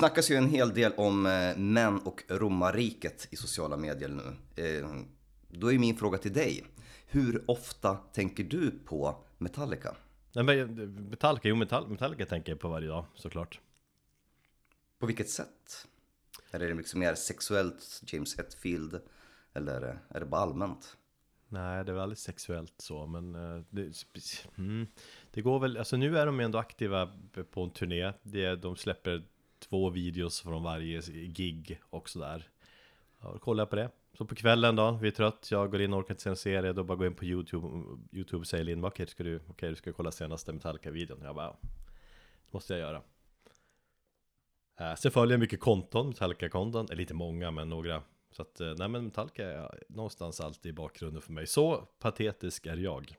snackas ju en hel del om eh, män och romarriket i sociala medier nu. Eh, då är min fråga till dig. Hur ofta tänker du på Metallica? Nej, men Metallica, jo Metall, Metallica tänker jag på varje dag såklart. På vilket sätt? Är det liksom mer sexuellt James Hetfield? Eller är det bara allmänt? Nej, det är väl aldrig sexuellt så, men eh, det, mm, det går väl, alltså nu är de ändå aktiva på en turné. Det, de släpper två videos från varje gig och sådär. Ja, kollar på det. Så på kvällen då, vi är trött, jag går in och orkar inte se en serie, då bara går jag in på YouTube, YouTube säger Linn, okej, okay, du, okay, du ska kolla senaste Metallica-videon. Jag bara, ja, det måste jag göra. Äh, sen följer jag mycket konton, Metallica-konton, eller lite många, men några. Så att, eh, nej men Metallica är någonstans alltid i bakgrunden för mig. Så patetisk är jag.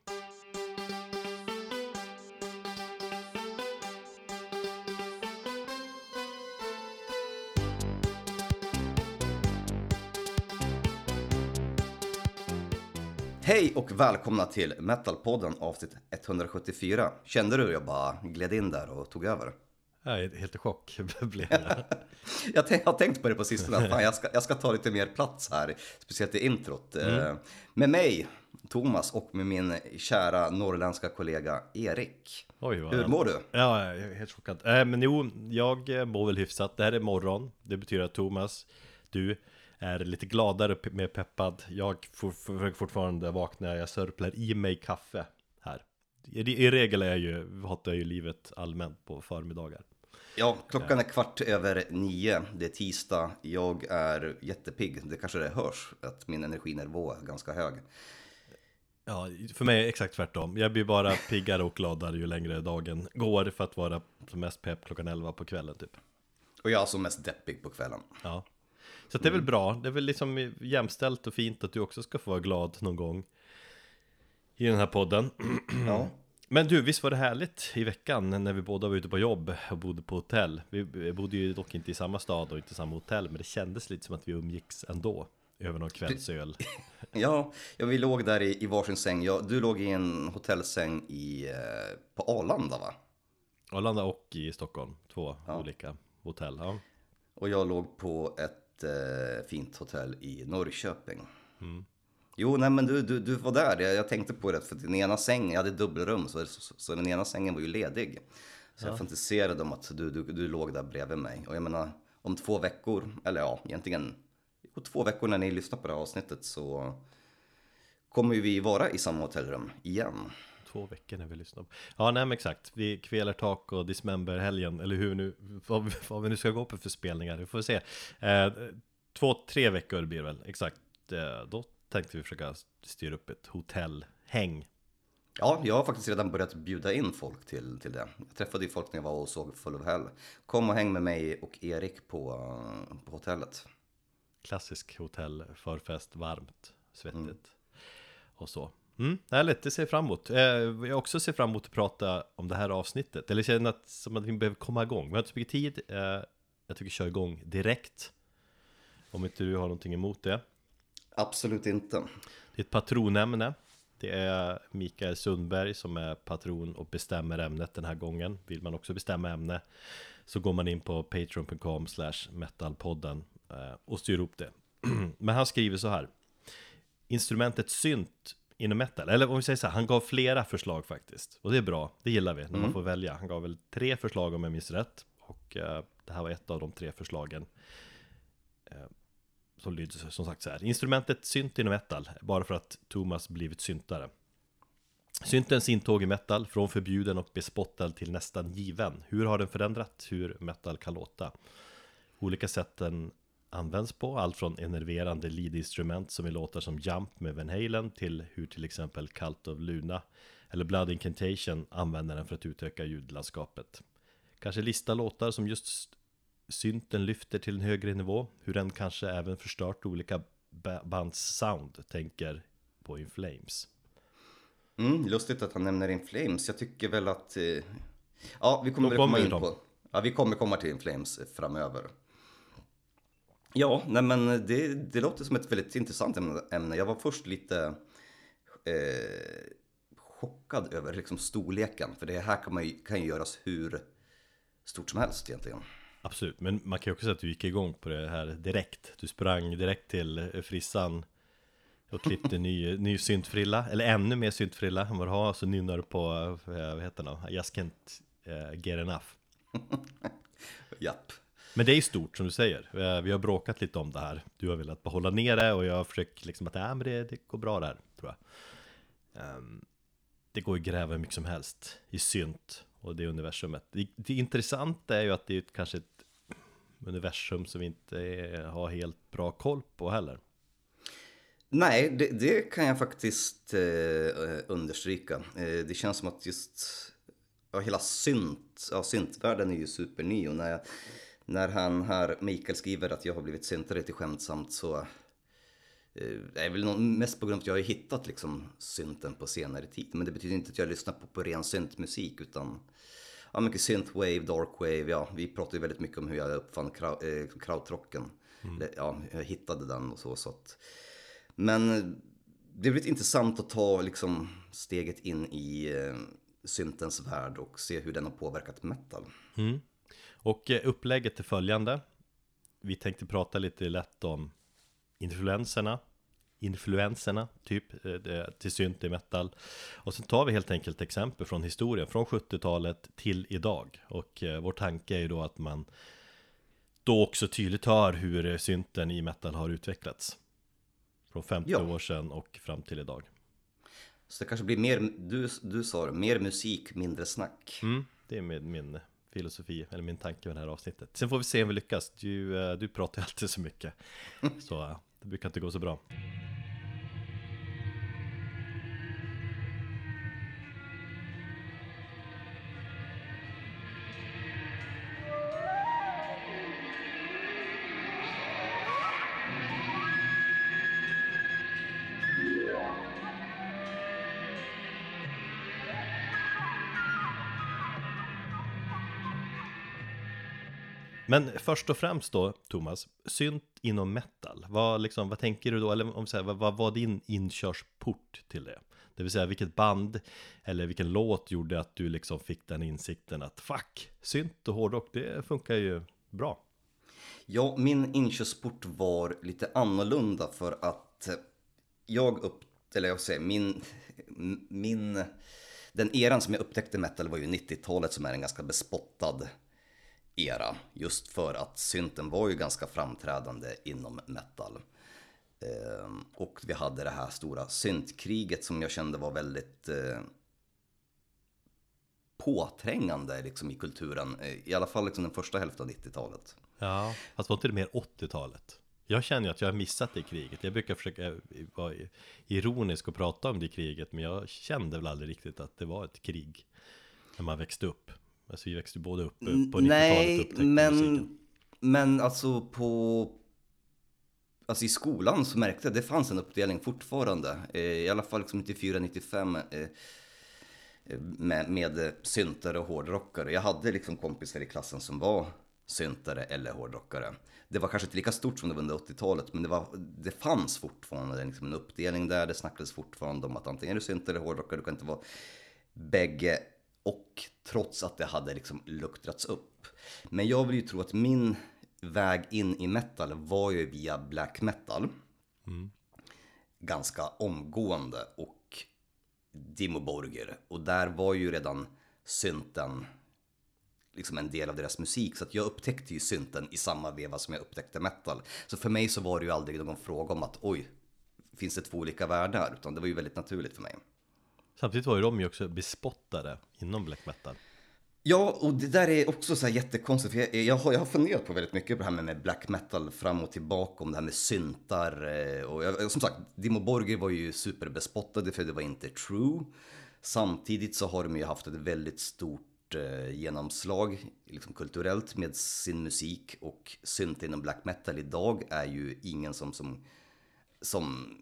Hej och välkomna till Metalpodden avsnitt 174. Kände du hur jag bara gled in där och tog över? Jag är helt i chock blev jag. jag har tänkt på det på sistone, fan, jag, ska, jag ska ta lite mer plats här, speciellt i introt. Mm. Eh, med mig, Thomas, och med min kära norrländska kollega Erik. Oj, Hur mår du? Ja, jag är helt chockad. Äh, men jo, jag mår väl hyfsat. Det här är morgon, det betyder att Thomas, du är lite gladare och mer peppad. Jag försöker fortfarande vakna, jag sörplar i mig kaffe här. I, i regel är jag ju, hatar jag ju livet allmänt på förmiddagar. Ja, klockan är kvart över nio. Det är tisdag. Jag är jättepigg. Det kanske det hörs att min energinivå är ganska hög. Ja, för mig är det exakt tvärtom. Jag blir bara piggare och gladare ju längre dagen går för att vara som mest pepp klockan elva på kvällen typ. Och jag är som mest deppig på kvällen. Ja. Så det är väl mm. bra, det är väl liksom jämställt och fint att du också ska få vara glad någon gång I den här podden Ja Men du, visst var det härligt i veckan när vi båda var ute på jobb och bodde på hotell Vi bodde ju dock inte i samma stad och inte i samma hotell Men det kändes lite som att vi umgicks ändå Över någon kvällsöl Ja, ja vi låg där i, i varsin säng ja, Du låg i en hotellsäng i, eh, på Arlanda va? Arlanda och i Stockholm, två ja. olika hotell ja. Och jag låg på ett eh, fint hotell i Norrköping. Mm. Jo, nej men du, du, du var där. Jag, jag tänkte på det, för den ena sängen, jag hade dubbelrum, så, så, så den ena sängen var ju ledig. Så ja. jag fantiserade om att du, du, du låg där bredvid mig. Och jag menar, om två veckor, eller ja, egentligen på två veckor när ni lyssnar på det här avsnittet så kommer vi vara i samma hotellrum igen två veckor när vi lyssnar Ja, nej men exakt. Vi kvelertak och Dismember-helgen, eller hur nu, vad, vad vi nu ska gå på för spelningar, vi får se. Eh, två, tre veckor blir det väl, exakt. Eh, då tänkte vi försöka styra upp ett hotellhäng. Ja, jag har faktiskt redan börjat bjuda in folk till, till det. Jag träffade ju folk när jag var och såg Full of Hell. Kom och häng med mig och Erik på, på hotellet. Klassisk hotell, förfest, varmt, svettigt mm. och så. Mm, härligt, det ser jag fram emot. Eh, jag också ser fram emot att prata om det här avsnittet. Eller känner att, som att vi behöver komma igång. Vi har inte så mycket tid. Eh, jag tycker kör igång direkt. Om inte du har någonting emot det. Absolut inte. Det är ett patronämne. Det är Mikael Sundberg som är patron och bestämmer ämnet den här gången. Vill man också bestämma ämne så går man in på patreon.com metalpodden eh, och styr upp det. Men han skriver så här. Instrumentet synt inom metal. Eller om vi säger så här, han gav flera förslag faktiskt. Och det är bra, det gillar vi när mm. man får välja. Han gav väl tre förslag om jag minns rätt. Och eh, det här var ett av de tre förslagen. Eh, som lyder som sagt så här. Instrumentet synt inom metal, bara för att Thomas blivit syntare. Syntens intåg i metal, från förbjuden och bespottad till nästan given. Hur har den förändrat hur metal kan låta? Olika sätten används på. Allt från enerverande lead-instrument som i låtar som Jump med Van Halen till hur till exempel Cult of Luna eller Blood Incantation använder den för att utöka ljudlandskapet. Kanske lista låtar som just synten lyfter till en högre nivå, hur den kanske även förstört olika bands sound, tänker på In Flames. Mm, lustigt att han nämner In Flames. Jag tycker väl att... Eh, ja, vi kommer, komma in på... Ja, vi kommer komma till In Flames framöver. Ja, nej men det, det låter som ett väldigt intressant ämne. Jag var först lite eh, chockad över liksom storleken. För det här kan, man ju, kan ju göras hur stort som helst egentligen. Absolut, men man kan ju också säga att du gick igång på det här direkt Du sprang direkt till eh, frissan Och klippte ny, ny syntfrilla, eller ännu mer syntfrilla än vad du har Så nynnar du på, eh, vad heter det, Just Can't uh, Get Enough Japp. Men det är ju stort som du säger. Vi har bråkat lite om det här. Du har velat behålla ner det och jag har försökt liksom att, äh, men det, det går bra där, tror jag. Um, Det går att gräva hur mycket som helst i synt och det universumet. Det, det intressanta är ju att det är ett, kanske ett universum som vi inte har helt bra koll på heller. Nej, det, det kan jag faktiskt eh, understryka. Eh, det känns som att just ja, hela synt, ja, syntvärlden är ju superny och när, jag, när han här, Mikael skriver att jag har blivit syntare till skämtsamt så eh, det är väl mest på grund av att jag har hittat liksom synten på senare tid. Men det betyder inte att jag lyssnar på, på ren syntmusik utan ja, mycket synthwave, darkwave, ja, vi pratar ju väldigt mycket om hur jag uppfann eh, krautrocken. Eller, Ja, jag hittade den och så. så att, men det är väldigt intressant att ta liksom, steget in i eh, syntens värld och se hur den har påverkat metal. Och eh, upplägget är följande. Vi tänkte prata lite lätt om influenserna. Influenserna, typ, eh, till synt i metal. Och sen tar vi helt enkelt exempel från historien Från 70-talet till idag. Och eh, vår tanke är ju då att man Då också tydligt hör hur synten i metal har utvecklats. Från 50 Ja. år sedan och fram till idag. Så det kanske blir mer, du, du sa det, mer musik, mindre snack. Mm, det är min, min filosofi, eller min tanke med det här avsnittet. Sen får vi se om vi lyckas. Du, eh, du pratar ju alltid så mycket. Så eh, det brukar inte gå så bra. Men först och främst då, Thomas, synt inom metal. Vad, liksom, vad tänker du då, eller om vi säger, vad, vad var din inkörsport till det? Det vill säga vilket band eller vilken låt gjorde att du liksom fick den insikten att fuck, synt och hårdrock, det funkar ju bra. Ja, min inkörsport var lite annorlunda för att jag upp, eller jag säger min, min, den eran som jag upptäckte metal var ju 90-talet som är en ganska bespottad era. Just för att synten var ju ganska framträdande inom metal. Ehm, och vi hade det här stora syntkriget som jag kände var väldigt eh, påträngande liksom, i kulturen. Eh, I alla fall liksom den första hälften av 90-talet. Ja, fast var inte det mer 80-talet? Jag känner ju att jag har missat det kriget. Jag brukar försöka eh, vara ironisk och prata om det kriget, men jag kände väl aldrig riktigt att det var ett krig när man växte upp. Alltså vi växte både upp eh, på 90-talet och Nej, men, musiken. men alltså på... Alltså i skolan så märkte jag att det fanns en uppdelning fortfarande. Eh, I alla fall liksom 94-95 eh, med, med syntare och hårdrockare. Jag hade liksom kompisar i klassen som var syntare eller hårdrockare. Det var kanske inte lika stort som det var under 80-talet, men det, var, det fanns fortfarande liksom en uppdelning där. Det snackades fortfarande om att antingen är du syntare eller hårdrockare, du kan inte vara bägge. Och trots att det hade liksom luktrats upp. Men jag vill ju tro att min väg in i metal var ju via black metal. Ganska omgående och Dimmu Borgir. Och där var ju redan synten liksom en del av deras musik. Så att jag upptäckte ju synten i samma veva som jag upptäckte metal. Så för mig så var det ju aldrig någon fråga om att oj, finns det två olika världar? Utan det var ju väldigt naturligt för mig. Samtidigt var ju de ju också bespottade inom black metal. Ja, och det där är också så här jättekonstigt. För jag, jag, har, jag har funderat på väldigt mycket på det här med, med black metal fram och tillbaka. Om det här med syntar. Eh, och jag, som sagt, Dimo Borgir var ju superbespottade för det var inte true. Samtidigt så har de ju haft ett väldigt stort eh, genomslag liksom kulturellt med sin musik. Och synt inom black metal idag är ju ingen som, som, som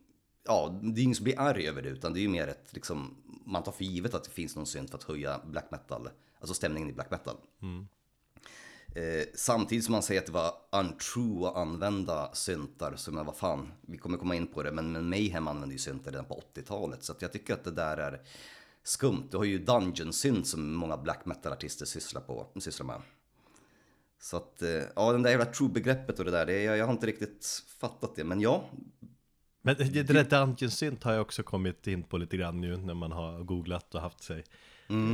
ja, det är ingen som blir arg över det utan det är ju mer ett liksom, man tar för givet att det finns någon synt för att höja black metal, alltså stämningen i black metal. Eh, samtidigt som man säger att det var untrue att använda syntar, så men vad fan, vi kommer komma in på det, men, men Mayhem använde ju syntar redan på 80-talet, så att jag tycker att det där är skumt. Du har ju dungeon synt som många black metal-artister sysslar, på, sysslar med. Så att, eh, ja den där jävla true-begreppet och det där, det, jag, jag har inte riktigt fattat det. Men ja, Men det där Dungeon Synth har jag också kommit in på lite grann nu när man har googlat och haft sig.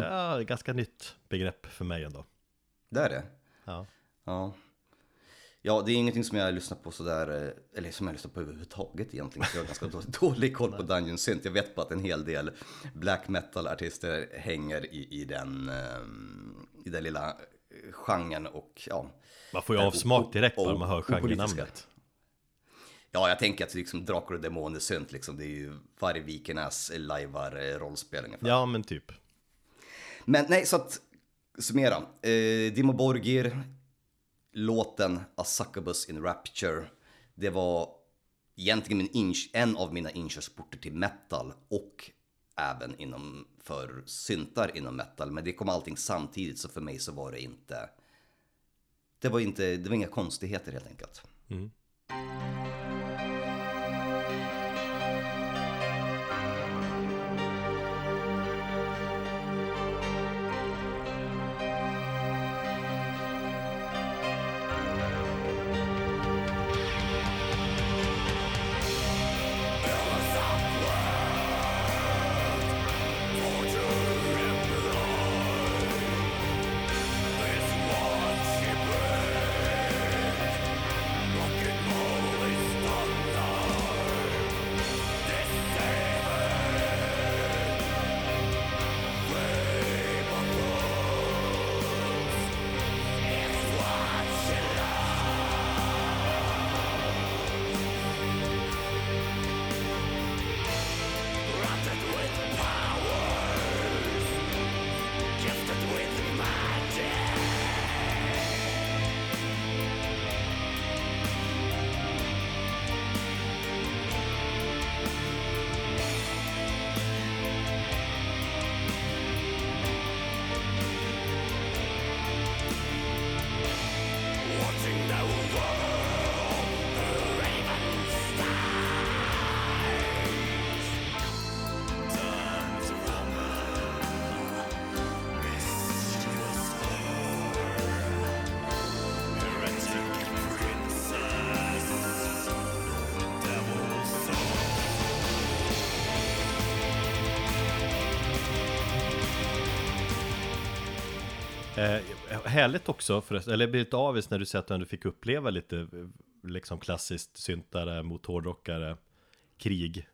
Ja, ganska nytt begrepp för mig ändå. det är det. Ja. Ja. Ja, det är ingenting som jag lyssnar på sådär, eh, eller som jag lyssnar på överhuvudtaget egentligen. Så jag har ganska då- dålig koll på Dungeon Synth. Jag vet bara att en hel del black metal-artister hänger i, i, den, ehm, i den lilla eh, genren och ja. Man får ju avsmak direkt bara man hör genrenamnet. Ja, jag tänker att liksom Drakar och Demoner Synt liksom, det är ju Vargvikernas lajvar eh, rollspel ungefär. Ja, men typ. Men nej, så att summera. Eh, Dimo Borgir, låten A Succubus in Rapture. Det var egentligen min inch, en av mina inkörsporter till metal och även inom för syntar inom metal. Men det kom allting samtidigt så för mig så var det inte. Det var inte, det var inga konstigheter helt enkelt. Eh, härligt också, förresten, eller jag blir lite avis när du säger att du ändå fick uppleva lite eh, liksom klassiskt syntare mot hårdrockare krig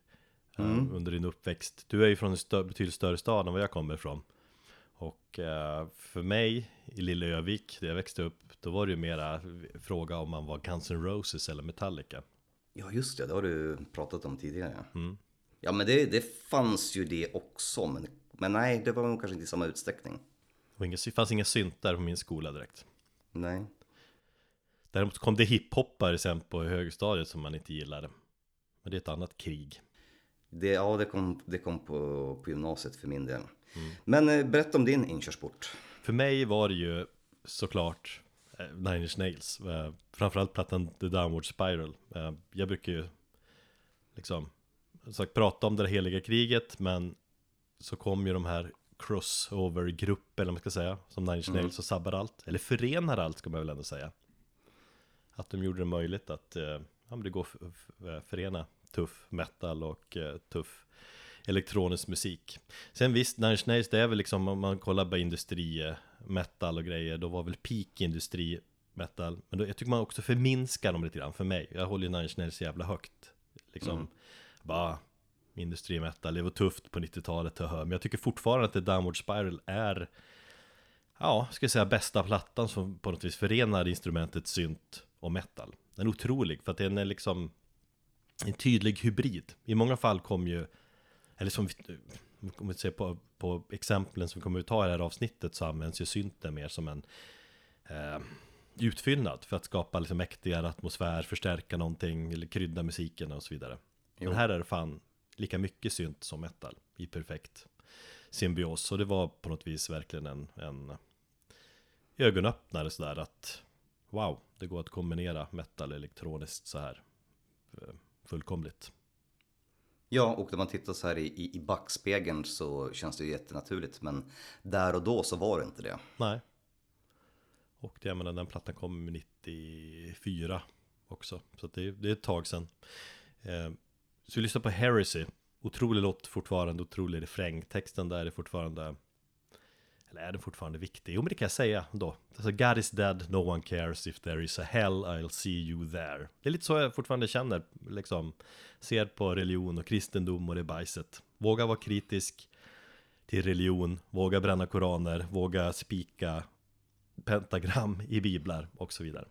eh, under din uppväxt. Du är ju från en stö- betydligt större stad än vad jag kommer ifrån. Och eh, för mig i lilla Övik, där jag växte upp, då var det ju mera fråga om man var Guns N' Roses eller Metallica. Ja, just det, det har du pratat om tidigare. Mm. Ja, men det, det fanns ju det också, men, men nej, det var nog kanske inte i samma utsträckning. Var inga- det fanns inga syntar på min skola direkt. Nej. Däremot kom det hiphoppare sen på högstadiet som man inte gillade. Men det är ett annat krig. Det, ja, det kom, det kom på, på gymnasiet för min del. Men eh, berätta om din inkörsport. För mig var det ju såklart eh, Nine Inch Nails. Eh, framförallt plattan The Downward Spiral. Eh, jag brukar ju liksom som sagt, prata om det heliga kriget, men så kom ju de här crossover-grupper, eller vad man ska säga, som Nine Inch Nails och sabbar allt. Eller förenar allt, ska man väl ändå säga. Att de gjorde det möjligt att eh, ja, men det går att f- förena tuff metal och eh, tuff elektronisk musik. Sen visst, Nine Inch Nails, det är väl liksom om man kollar på industri, eh, metal och grejer, då var väl peak industri metal. Men då, jag tycker man också förminskar dem lite grann för mig. Jag håller ju Nine Inch Nails jävla högt. Liksom, bara industri metal, det var tufft på 90-talet, haha. men jag tycker fortfarande att The Downward Spiral är Ja, ska jag säga bästa plattan som på något vis förenar instrumentet synt och metal. Den är otrolig för att den är liksom en tydlig hybrid. I många fall kom ju, eller som vi, om vi ser på, på exemplen som vi kommer att ta i det här avsnittet så används ju synten mer som en eh, utfyllnad för att skapa liksom mäktigare atmosfär, förstärka någonting eller krydda musiken och så vidare. Men här är det fan lika mycket synt som metal i perfekt symbios. Och det var på något vis verkligen en, en ögonöppnare sådär att wow, det går att kombinera metal elektroniskt så här eh, fullkomligt. Ja, och när man tittar så här i, i, i backspegeln så känns det ju jättenaturligt. Men där och då så var det inte det. Nej. Och det, jag menar, den plattan kom 94 också. Så det, det, är ett tag sedan. Eh, så vi lyssnar på Heresy. Otrolig låt fortfarande, otrolig refräng. Texten där är fortfarande eller är den fortfarande viktig? Jo men det kan jag säga då. Alltså God is dead, no one cares if there is a hell, I'll see you there. Det är lite så jag fortfarande känner, liksom. Ser på religion och kristendom och det bajset. Våga vara kritisk till religion, våga bränna koraner, våga spika pentagram i biblar och så vidare.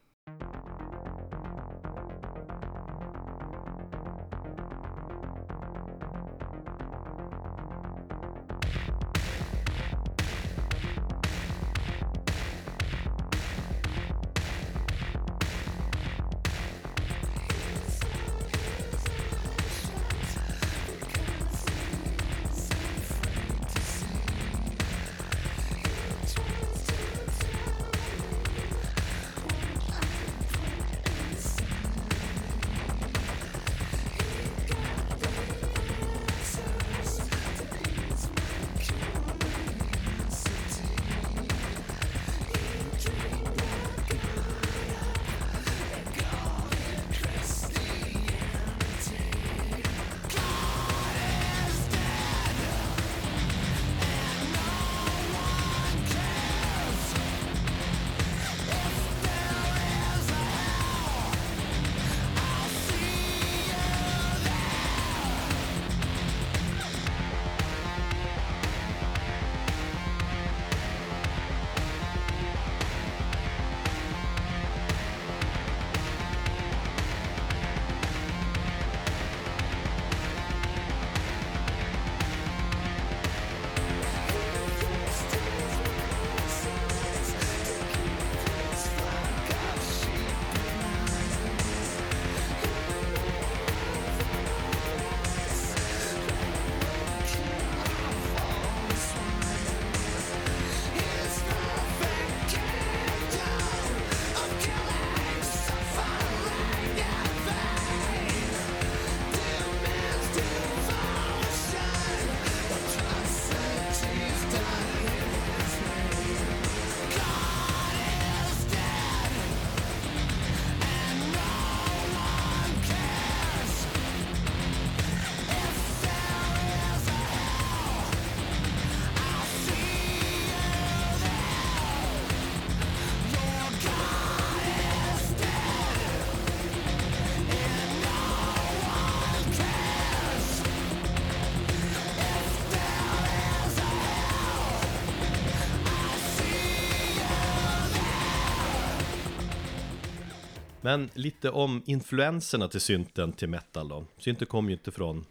Men lite om influenserna till synten till metal då. Synten kom ju inte från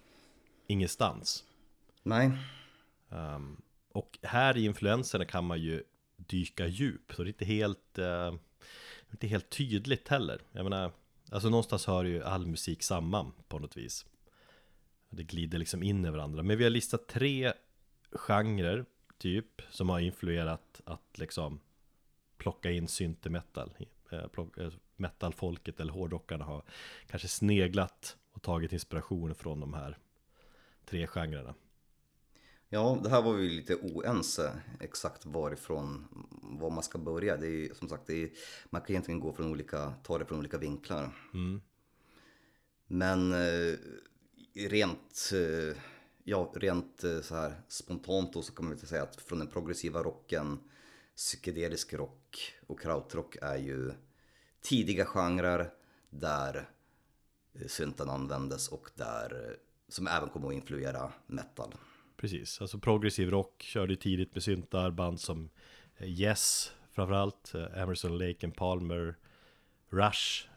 ingenstans. Nej. Um, och här i influenserna kan man ju dyka djup, så det är inte helt, uh, inte helt tydligt heller. Jag menar, alltså någonstans hör ju all musik samman på något vis. Det glider liksom in i varandra. Men vi har listat tre genrer, typ, som har influerat att liksom plocka in syntemetal. Eh, eh, metalfolket eller hårdrockarna har kanske sneglat och tagit inspiration från de här tre genrerna. Ja, det här var vi lite oense exakt varifrån, var man ska börja. Det är som sagt, är, man kan egentligen gå från olika, ta det från olika vinklar. Mm. Men eh, rent, eh, ja, rent eh, så här spontant då så kan man väl säga att från den progressiva rocken, psykedelisk rock och krautrock är ju tidiga genrer där eh, synten användes och där eh, som även kommer att influera metal. Precis, alltså progressiv rock körde tidigt med syntar, band som eh, Yes framförallt, Emerson, Lake and Palmer, Rush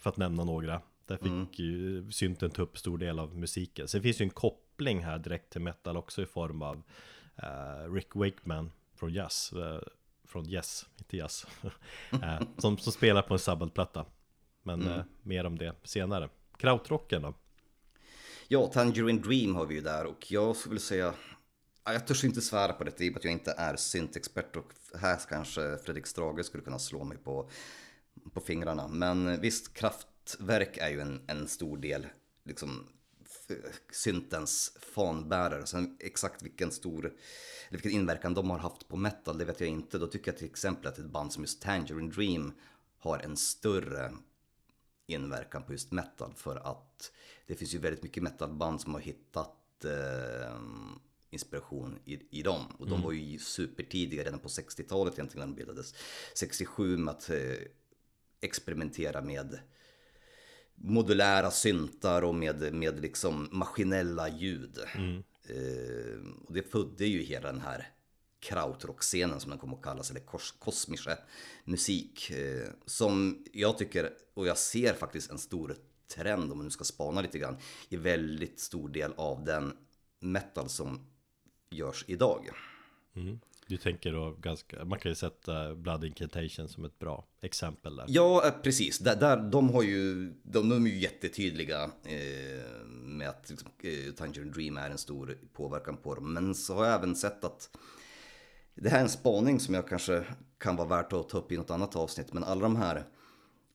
för att nämna några. Där fick mm. ju synten ta upp stor del av musiken. Sen finns ju en koppling här direkt till metal också i form av Rick Wakeman från Jazz från Yes, inte Yes, eh, som, som spelar på en sabbatplatta. Men mm. eh, mer om det senare. Krautrocken då? Ja, Tangerine Dream har vi ju där och jag skulle säga jag törs inte svära på det i och med att jag inte är syntexpert och här kanske Fredrik Strage skulle kunna slå mig på, på fingrarna. Men visst, Kraftwerk är ju en, en stor del, liksom syntens fanbärare. Sen exakt vilken stor, vilken inverkan de har haft på metal, det vet jag inte. Då tycker jag till exempel att ett band som just Tangerine Dream har en större inverkan på just metal. För att det finns ju väldigt mycket metalband som har hittat eh, inspiration i, i dem. Och de var ju supertidiga redan på 60-talet egentligen när de bildades. 67 med att eh, experimentera med modulära syntar och med, med liksom maskinella ljud. Mm. Eh, och det födde ju hela den här krautrock-scenen som den kommer att kallas, eller kos kosmische musik. Eh, som jag tycker, och jag ser faktiskt en stor trend om man nu ska spana lite grann, i väldigt stor del av den metal som görs idag. Mm. Du tänker då ganska, man kan ju sätta Blood Incantation som ett bra exempel där. Ja, eh, precis. Där, där, de, har ju, de, de är ju jättetydliga eh, med att liksom, eh, Tangerine Dream är en stor påverkan på dem. Men så har jag även sett att det här är en spaning som jag kanske kan vara värt att ta upp i något annat avsnitt. Men alla de här,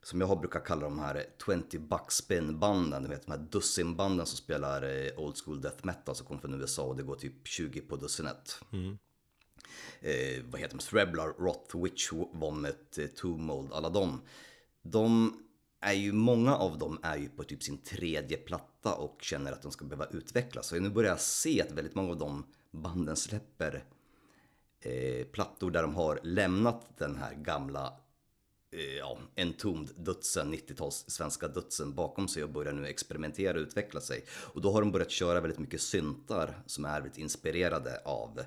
som jag brukar kalla de här 20 buckspin banden, du vet de här dussinbanden som spelar eh, old school death metal som kommer från USA och det går typ 20 på dussinet. Mm. Eh, vad heter de? Threblar, Roth, Witch, Vomit, eh, alla de. De är ju, många av dem är ju på typ sin tredje platta och känner att de ska behöva utvecklas. Så nu börjar jag se att väldigt många av de banden släpper eh, plattor där de har lämnat den här gamla eh, ja, entombed dödsen, 90-tals svenska dödsen bakom sig och börjar nu experimentera och utveckla sig. Och då har de börjat köra väldigt mycket syntar som är väldigt inspirerade av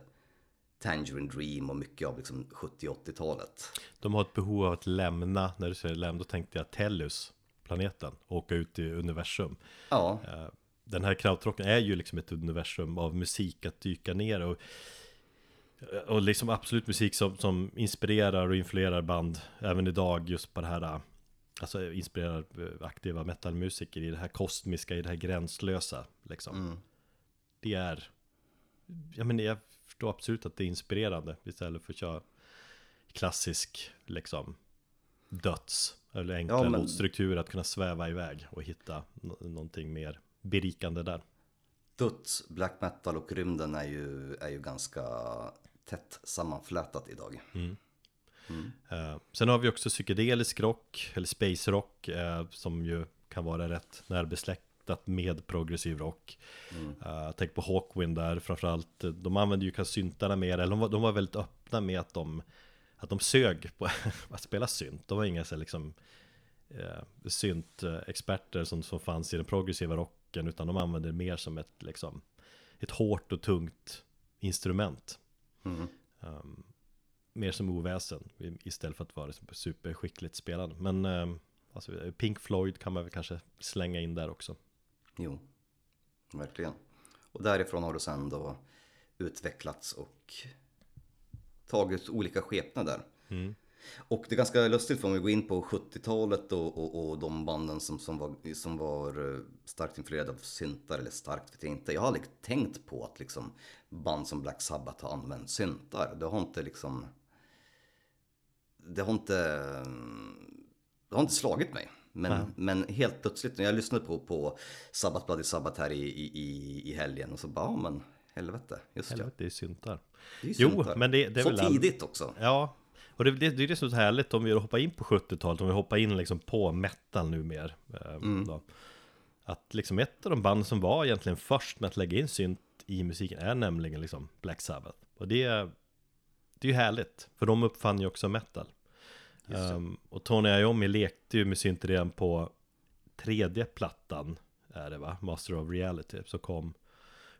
Tangerine Dream och mycket av liksom 70-80-talet. De har ett behov av att lämna, när du säger lämna, då tänkte jag Tellus, planeten, och åka ut i universum. Ja, Eh, Den här krautrocken är ju liksom ett universum av musik att dyka ner och och liksom absolut musik som, som inspirerar och influerar band även idag just på det här Alltså inspirerar eh, aktiva metalmusiker i det här kosmiska, i det här gränslösa liksom mm. Det är Jag menar jag förstår absolut att det är inspirerande istället för att köra klassisk liksom döds eller enkla Ja, men- notstrukturer att kunna sväva iväg och hitta nå- någonting mer berikande där. döds, black metal och rymden är ju, är ju ganska tätt sammanflätat idag. Eh, sen har vi också psykedelisk rock, eller space rock, eh, som ju kan vara rätt närbesläktat med progressiv rock. Eh, tänk på Hawkwind där framförallt, eh, de använder ju kanske syntarna mer, eller de var, de var väldigt öppna med att de, att de sög på att spela synt. De var inga så liksom eh, syntexperter som, som fanns i den progressiva rocken, utan de använde det mer som ett liksom ett hårt och tungt instrument. Mm. Um, mer som oväsen istället för att vara liksom superskickligt spelande. Men um, alltså, Pink Floyd kan man väl kanske slänga in där också. Jo, verkligen. Och därifrån har det sen då utvecklats och tagit olika skepnader. Mm. Och det är ganska lustigt för om vi går in på 70-talet och, och, och de banden som, som, var, som var eh, starkt influerade av syntar, eller starkt vet jag inte. Jag har aldrig tänkt på att liksom band som Black Sabbath har använt syntar. Det har inte liksom... Det har inte... Det har inte slagit mig. Men, men helt plötsligt när jag lyssnade på, på Sabbath Bloody Sabbath här i, i, i, helgen och så bara, ja men helvete, just Helvete, det är syntar. Det är ju Jo, syntar. men det- det är Så väl all- tidigt också. Ja, och det, det, det är det som är så härligt om vi hoppar in på 70-talet, om vi hoppar in liksom på metal nu mer. eh, Mm. Då. Att liksom ett av de band som var egentligen först med att lägga in synt i musiken är nämligen liksom Black Sabbath. Och det är, det är ju härligt, för de uppfann ju också metal. Um, och Tony Iommi lekte ju med synt redan på tredje plattan, är det va? Master of Reality, som kom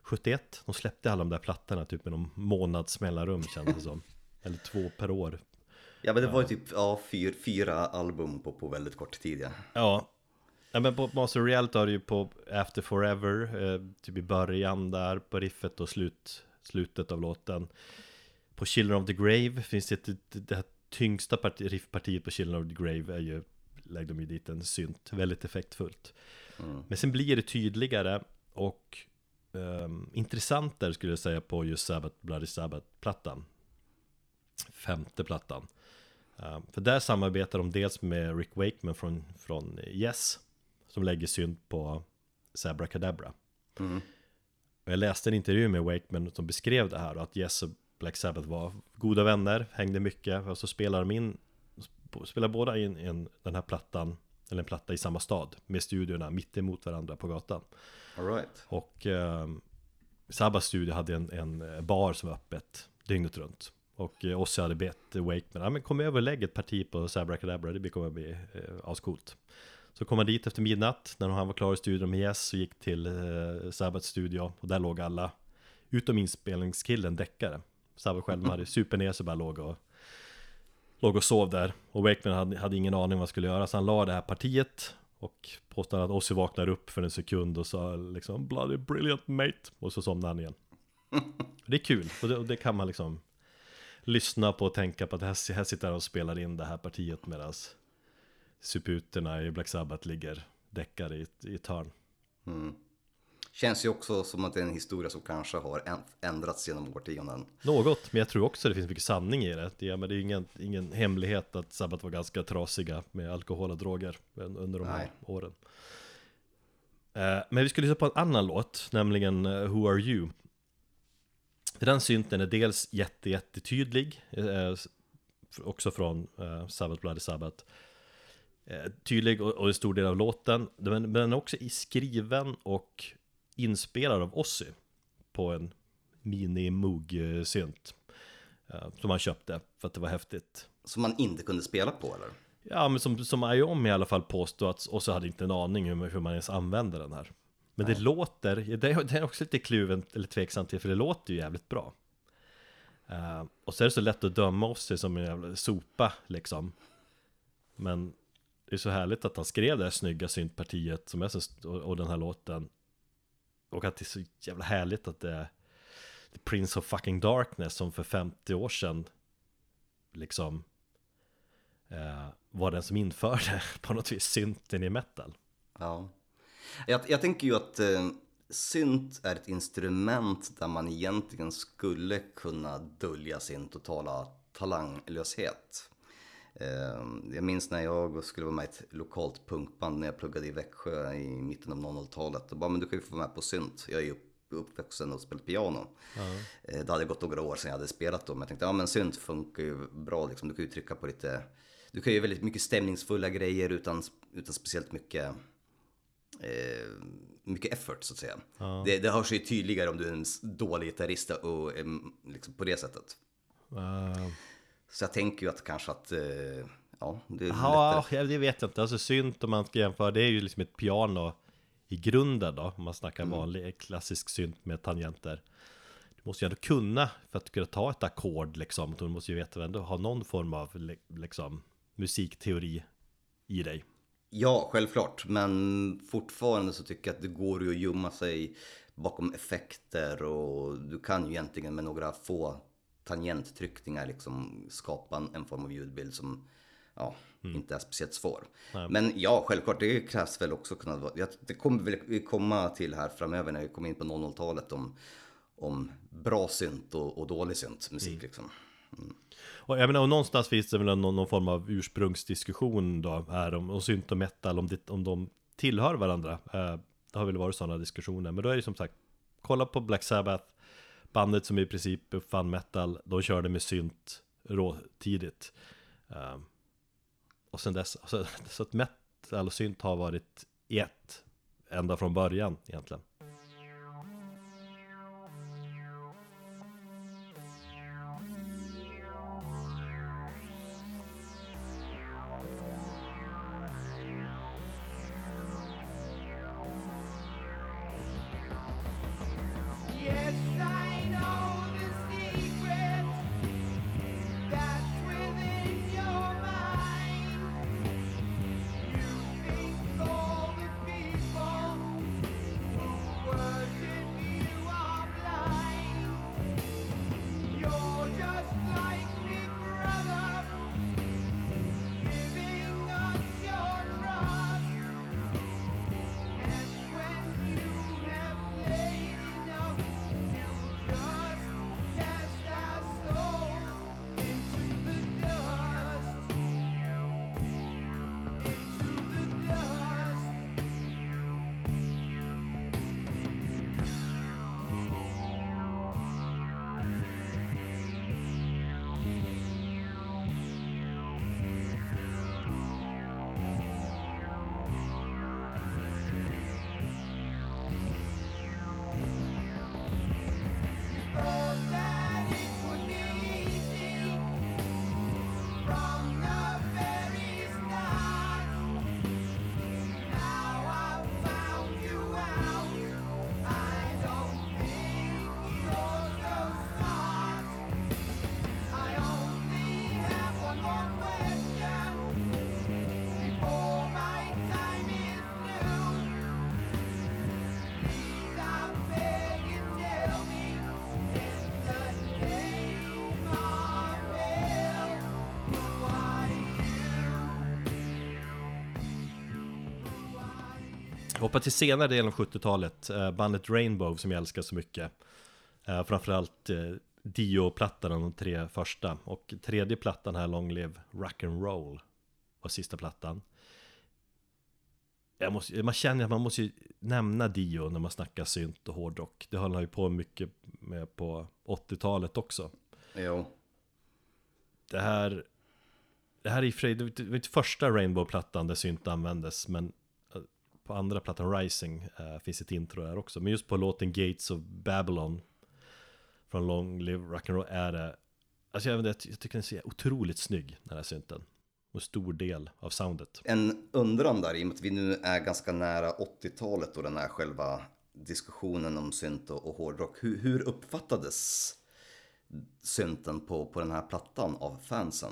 71. De släppte alla de där plattorna typ med någon månads mellanrum kändes det som. Eller två per år. Ja men det var ju typ ja, fyr, fyra album på, på väldigt kort tid ja. Ja. ja men på Master of Reality har du ju på After Forever, eh, typ i början där på riffet och slut, slutet av låten. På Children of the Grave finns det ett, det, det här tyngsta parti, riffpartiet på Children of the Grave är ju, lägger de ju dit en synt, väldigt effektfullt. Mm. Men sen blir det tydligare och um, intressantare skulle jag säga på just Sabbath, Bloody Sabbath-plattan. Femte plattan. Um, för där samarbetar de dels med Rick Wakeman från, från Yes, som lägger synt på Sabra Cadabra. Och jag läste en intervju med Wakeman som beskrev det här och att Yes Black Sabbath var. Goda vänner, hängde mycket. Och så spelade de in Spelade båda in, in den här plattan Eller en platta i samma stad Med studiorna mitt emot varandra på gatan. All right. Och eh, Sabbas studio hade en, en bar som var öppet dygnet runt. Och eh, Ozzy hade bett Wakeman, ja men kom över och lägg ett parti på Sabracadabra, det kommer att bli eh, ascoolt. Så kom han dit efter midnatt, när han var klar i studion med Yes och gick till eh, Sabbats studio Och där låg alla, utom inspelningskillen, däckare Sabbat själv hade super ner sig bara låg och Låg och sov där. Och Wakeman hade, hade ingen aning vad han skulle göra så han la det här partiet Och påstod att Ozzy vaknar upp för en sekund och sa liksom Bloody brilliant mate. Och så somnade han igen. Det är kul. Och det, och det kan man liksom Lyssna på och tänka på att här, här sitter han och spelar in det här partiet medan Suputerna i Black Sabbath ligger däckade i, i ett hörn Känns ju också som att det är en historia som kanske har änd- ändrats genom årtionden. Något, men jag tror också det finns mycket sanning i det. Är, men det är ingen, ingen hemlighet att Sabbath var ganska trasiga med alkohol och droger un- under de här Nej. åren. Eh, Men vi ska lyssna på en annan låt, nämligen eh, Who Are You? Den synten är dels jätte, jättetydlig, eh, också från Sabbath Bloody Sabbath. Tydlig och, och en stor del av låten, men, men den är också i skriven och inspelad av Ozzy på en mini Moog-synt. eh, Som han köpte för att det var häftigt. Som man inte kunde spela på eller? Ja, men som, som IOM i alla fall påstod att, så hade inte en aning hur, man- hur man ens använder den här. Men det låter, det är, det är också lite kluven eller tveksam till, för det låter ju jävligt bra. Eh, och så är det så lätt att döma sig som en jävla sopa liksom. Men det är så härligt att han skrev det här snygga syntpartiet som är så, och den här låten. Och att det är så jävla härligt att det är The Prince of fucking Darkness som för 50 år sedan liksom eh, var den som införde på något vis synten i metal. Ja. Jag, jag tänker ju att eh, synt är ett instrument där man egentligen skulle kunna dölja sin totala talanglöshet. Eh, jag minns när jag skulle vara med i ett lokalt punkband när jag pluggade i Växjö i mitten av 00-talet. Och bara, men du kan ju få vara med på synt. Jag är ju upp, uppvuxen och spelat piano. Eh, det hade gått några år sedan jag hade spelat då. Men jag tänkte, ja men synt funkar ju bra liksom. Du kan ju trycka på lite, du kan ju göra väldigt mycket stämningsfulla grejer utan, utan speciellt mycket eh, mycket effort så att säga. Det, det hörs ju tydligare om du är en dålig gitarrist och eh, liksom på det sättet. Uh, Så jag tänker ju att kanske att, eh, ja, det är lättare. ja, det vet jag inte. Alltså synt om man ska jämföra, det är ju liksom ett piano i grunden då. Om man snackar vanlig klassisk synt med tangenter. Du måste ju ändå kunna, för att kunna ta ett ackord liksom. Du måste ju veta ändå ha någon form av li- liksom musikteori i dig. Ja, självklart. Men fortfarande så tycker jag att det går ju att gömma sig bakom effekter och du kan ju egentligen med några få tangenttryckningar liksom skapa en, form av ljudbild som ja, inte är speciellt svår. Men ja, självklart, det krävs väl också kunna vara, det kommer väl komma till här framöver när vi kommer in på 00-talet om, om bra synt och, och dålig synt musik liksom. Och jag menar, och någonstans finns det väl någon, någon form av ursprungsdiskussion då här om, om synt och metal, om, det, om de tillhör varandra. Eh, det har väl varit sådana diskussioner, men då är det som sagt, kolla på Black Sabbath, bandet som i princip uppfann metal, de körde med synt råtidigt. Ehm, och sen dess, så, alltså, så att metal och synt har varit ett ända från början egentligen. Hoppa till senare delen av 70-talet, eh, bandet Rainbow som jag älskar så mycket. Eh, framförallt eh, Dio-plattan, de tre första. Och tredje plattan här, Long Live Rock'n'Roll, var sista plattan. Måste, man känner att man måste ju nämna Dio när man snackar synt och hårdrock. Det höll han ju på mycket med på 80-talet också. Jo. Det här Det här är i och för sig, det var inte första Rainbow-plattan där synt användes Men på andra plattan Rising uh, finns ett intro där också Men just på låten Gates of Babylon Från Long Live Rock'n'Roll är det Alltså jag, vet jag tycker den ser otroligt snygg den här synten Och stor del av soundet En undran där, i och med att vi nu är ganska nära 80-talet och den här själva diskussionen om synt och, och hårdrock. Hur, hur uppfattades synten på, på den här plattan av fansen?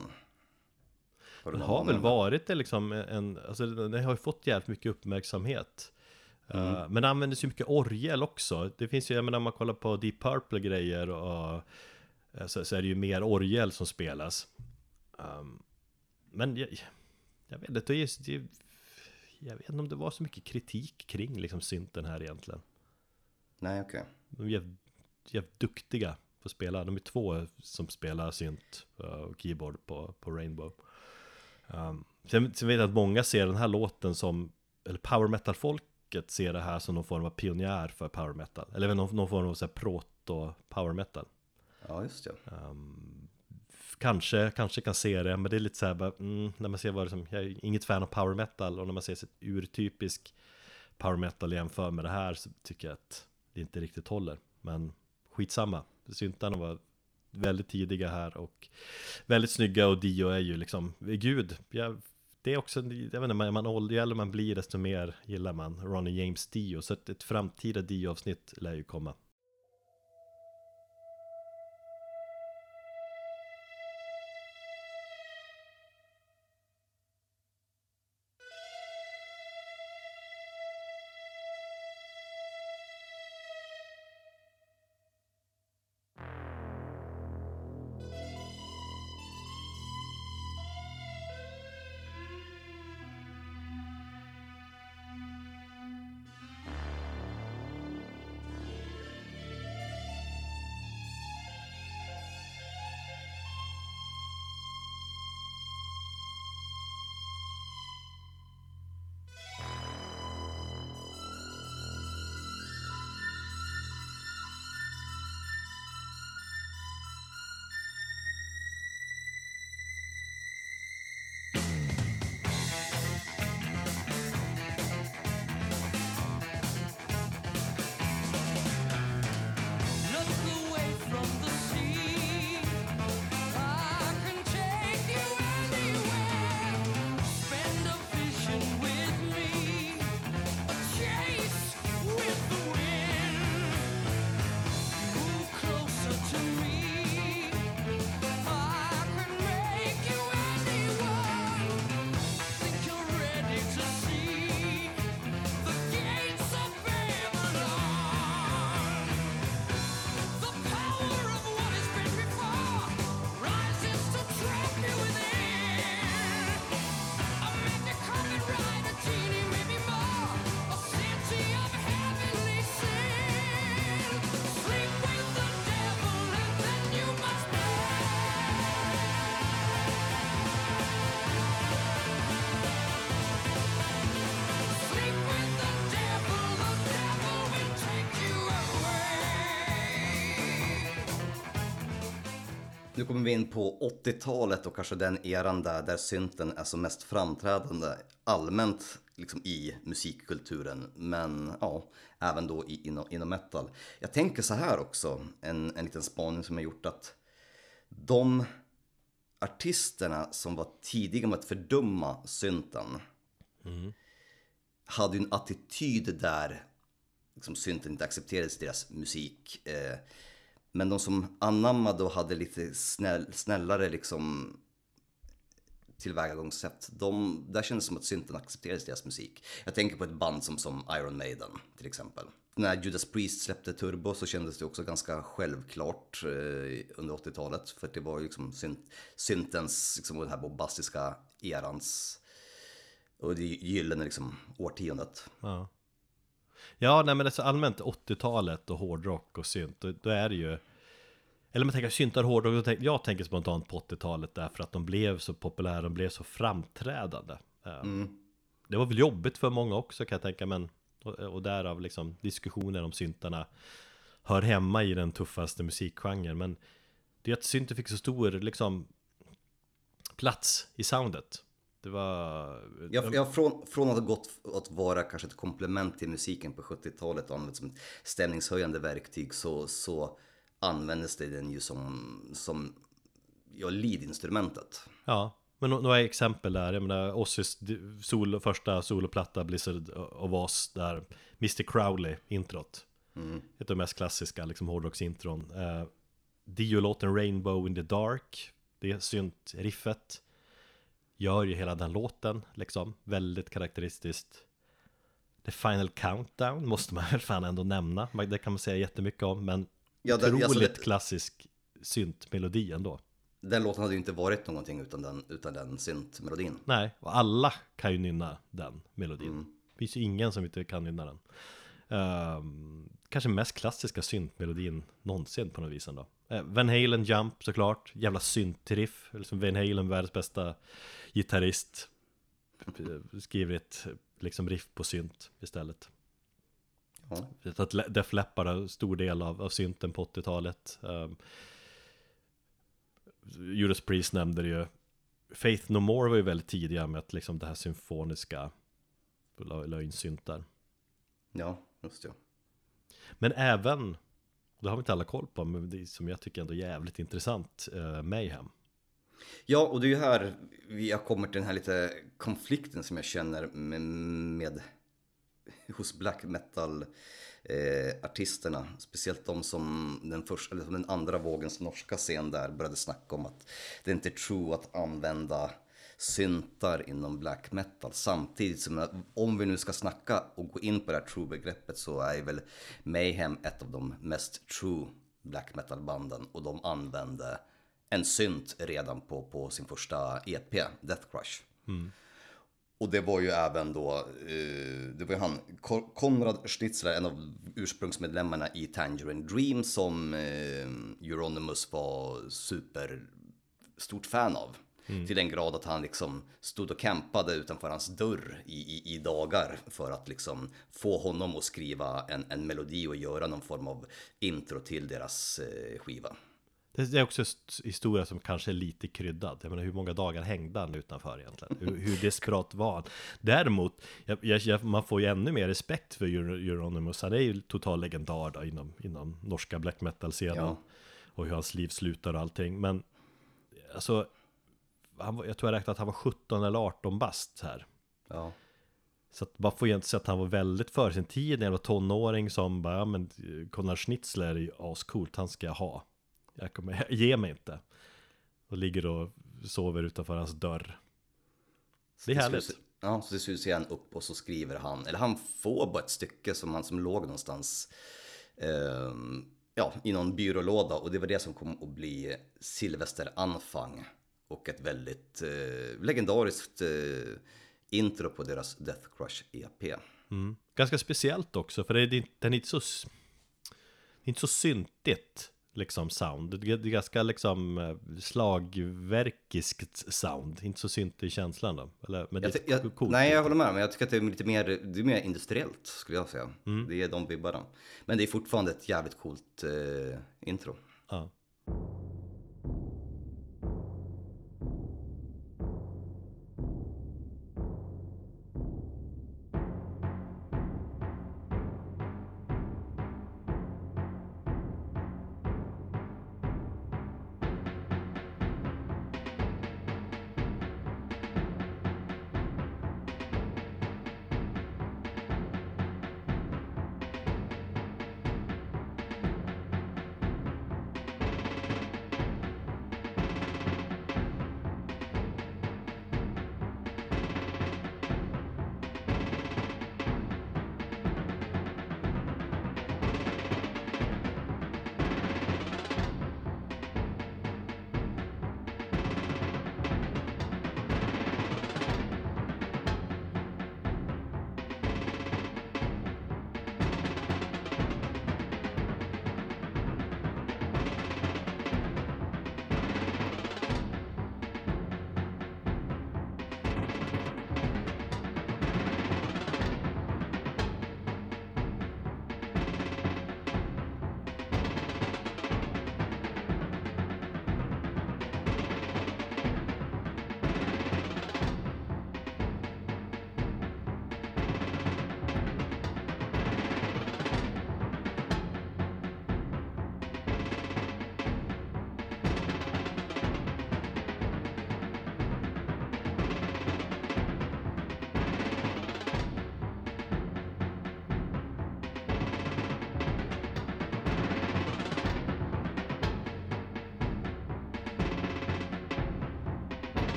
Du Den har väl varit det liksom en, alltså den har ju fått jävligt mycket uppmärksamhet Eh, Men det användes ju mycket orgel också Det finns ju, jag menar om man kollar på Deep Purple grejer och eh, så, så är det ju mer orgel som spelas Ehm, Men jag, jag vet inte, det det, jag vet inte om det var så mycket kritik kring liksom synten här egentligen Nej, okej. De är jävligt, jävligt duktiga på att spela. De är två som spelar synt eh, och keyboard på, på Rainbow. Um, sen, sen vet jag att många ser den här låten som, eller power metal-folket ser det här som någon form av pionjär för power metal. Eller någon, någon form av så här proto power metal. Ja, just det. Kanske, kanske kan se det, men det är lite så här bara, mm, när man ser vad det som, jag är inget fan av power metal och när man ser ett urtypisk power metal jämför med det här så tycker jag att det inte riktigt håller. Men skitsamma, syntarna var väldigt tidiga här och väldigt snygga och Dio är ju liksom, gud, jag, det är också, jag vet inte, man, man, ju äldre man blir desto mer gillar man Ronnie James Dio, så ett, ett framtida Dio-avsnitt lär ju komma. Kommer vi in på 80-talet och kanske den eran där, där synten är som mest framträdande allmänt liksom i musikkulturen. Men ja, även då i, inom, inom metal. Jag tänker så här också, en, en liten spaning som jag gjort att de artisterna som var tidiga med att fördöma synten hade ju en attityd där liksom, synten inte accepterades i deras musik. Eh, men de som anammade och hade lite snäll, snällare liksom tillvägagångssätt, de, där kändes det som att synten accepterades i deras musik. Jag tänker på ett band som, som Iron Maiden till exempel. När Judas Priest släppte Turbo så kändes det också ganska självklart eh, under 80-talet. För det var ju liksom synt, syntens, liksom den här bombastiska erans och det gyllene liksom årtiondet. Ja. Ja, nej men det är så allmänt 80-talet och hårdrock och synt, då, då är det ju Eller man tänker syntar hårdrock, då tänk, jag tänker spontant på 80-talet därför att de blev så populära, de blev så framträdande Eh, Det var väl jobbigt för många också kan jag tänka, men och, och därav liksom diskussioner om syntarna hör hemma i den tuffaste musikgenren, men det är att synten fick så stor liksom plats i soundet. Det var... Ja, ja från, från att ha gått att vara kanske ett komplement till musiken på 70-talet och använts som ett stämningshöjande verktyg så, så användes det den ju som, som ja, lead-instrumentet. Ja, men nå- några exempel där, jag menar d- solo, första soloplatta Blizzard of Oz där Mr Crowley, introt. Ett av de mest klassiska liksom hårdrocksintron. Eh, Dio-låten Rainbow in the Dark Det synt-riffet Gör ju hela den låten liksom, väldigt karaktäristiskt The Final Countdown måste man väl fan ändå nämna Det kan man säga jättemycket om, men Ja, den- otroligt alltså det- klassisk syntmelodi ändå Den låten hade ju inte varit någonting utan den, utan den syntmelodin. Nej, och alla kan ju nynna den melodin. Det finns ju ingen som inte kan nynna den. Ehm, kanske mest klassiska syntmelodin någonsin på något vis ändå. Uh, Van Halen Jump såklart, jävla syntriff. Liksom Van Halen, världens bästa gitarrist. eh, Skriver ett liksom riff på synt istället. Ja. Att Def Leppard har stor del av, av synten på 80-talet. Um, Judas Priest nämnde det ju. Faith No More var ju väldigt tidiga med att liksom det här symfoniska la, in syntar. ja, just det. Men även, det har vi inte alla koll på, men det är som jag tycker ändå jävligt intressant, eh, Mayhem. Ja, och det är ju här vi har kommit till den här lite konflikten som jag känner med, med hos black metal eh, artisterna. Speciellt de som den, första, eller som den andra vågens norska scen där började snacka om att det inte är true att använda syntar inom black metal. Samtidigt som om vi nu ska snacka och gå in på det här true-begreppet så är väl Mayhem ett av de mest true black metal-banden och de använde en synt redan på, på sin första EP, Death Crush. Och det var ju även då, eh, det var ju han, Ko- Konrad Schnitzler, en av ursprungsmedlemmarna i Tangerine Dream som eh, Euronymous var super stort fan av. Till den grad att han liksom stod och campade utanför hans dörr i, i, i dagar för att liksom få honom att skriva en, en melodi och göra någon form av intro till deras eh, skiva. Det är också en st- historia som kanske är lite kryddad. Jag menar hur många dagar hängde han utanför egentligen? Hur, hur desperat var han? Däremot, jag, jag, man får ju ännu mer respekt för Euro- Euronymous. Han är ju total legendar då, inom, inom norska black metal-scenen. Ja. Och hur hans liv slutar och allting. Men alltså, han, var- jag tror jag räknade att han var 17 eller 18 bast här. Ja. Så att man får ju inte säga att han var väldigt före sin tid var tonåring som bara, ja men eh, Konrad Schnitzler är ju ascoolt, han ska jag ha. Jag kommer, ger mig inte. Och ligger och sover utanför hans dörr. Det är Till härligt. slut- Ja, så till slut ser han upp och så skriver han, eller han får bara ett stycke som, han, som låg någonstans ehm, ja, i någon byrålåda och det var det som kom att bli Sylvester Anfang och ett väldigt eh, legendariskt eh, intro på deras Death Crush EP. Mm. Ganska speciellt också, för det är, det är inte- den är inte så det är inte så syntigt liksom sound. Det är, det är ganska liksom eh, slagverkiskt sound, inte så syntig i känslan då. Eller, men det Jag, är ty- jag, coolt. nej, jag håller med, men jag tycker att det är lite mer, det är mer industriellt skulle jag säga. Det är de vibbarna. Men det är fortfarande ett jävligt coolt eh, intro.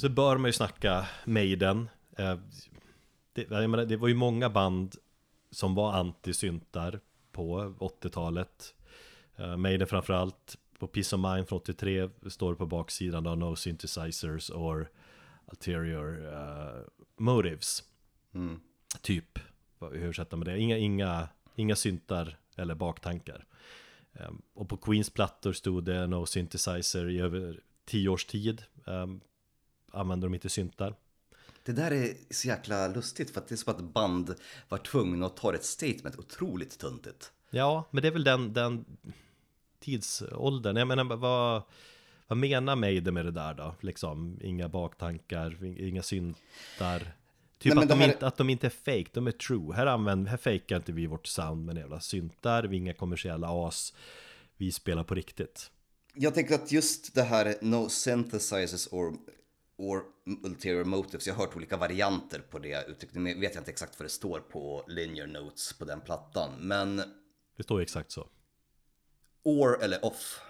Och så bör man ju snacka Maiden. Eh, det, menar, det var ju många band som var antisyntar på 80-talet. Eh, Maiden framförallt. På Peace of Mind från 83 står det på baksidan då No Synthesizers or Ulterior eh, Motives. Mm. Typ, hur översätter man det? Inga, inga, inga syntar eller baktankar. Ehm, och på Queens plattor stod det No Synthesizer i över tio års tid. Um, använder de inte syntar. Det där är så jäkla lustigt för att det är som att band var tvungna att ta ett statement otroligt tuntigt. Ja, men det är väl den, den tidsåldern. Jag menar, vad, vad menar Maiden med det där då? Liksom, inga baktankar, inga syntar. Typ Nej, att, de här- inte, att de inte är fake, de är true. Här, använder, här fejkar inte vi vårt sound med jävla syntar, vi är inga kommersiella as. Vi spelar på riktigt. Jag tänker att just det här no synthesizers or, or ulterior motives, jag har hört olika varianter på det uttrycket. Nu vet jag inte exakt vad det står på linear notes på den plattan. Men Det står ju exakt så. or eller off.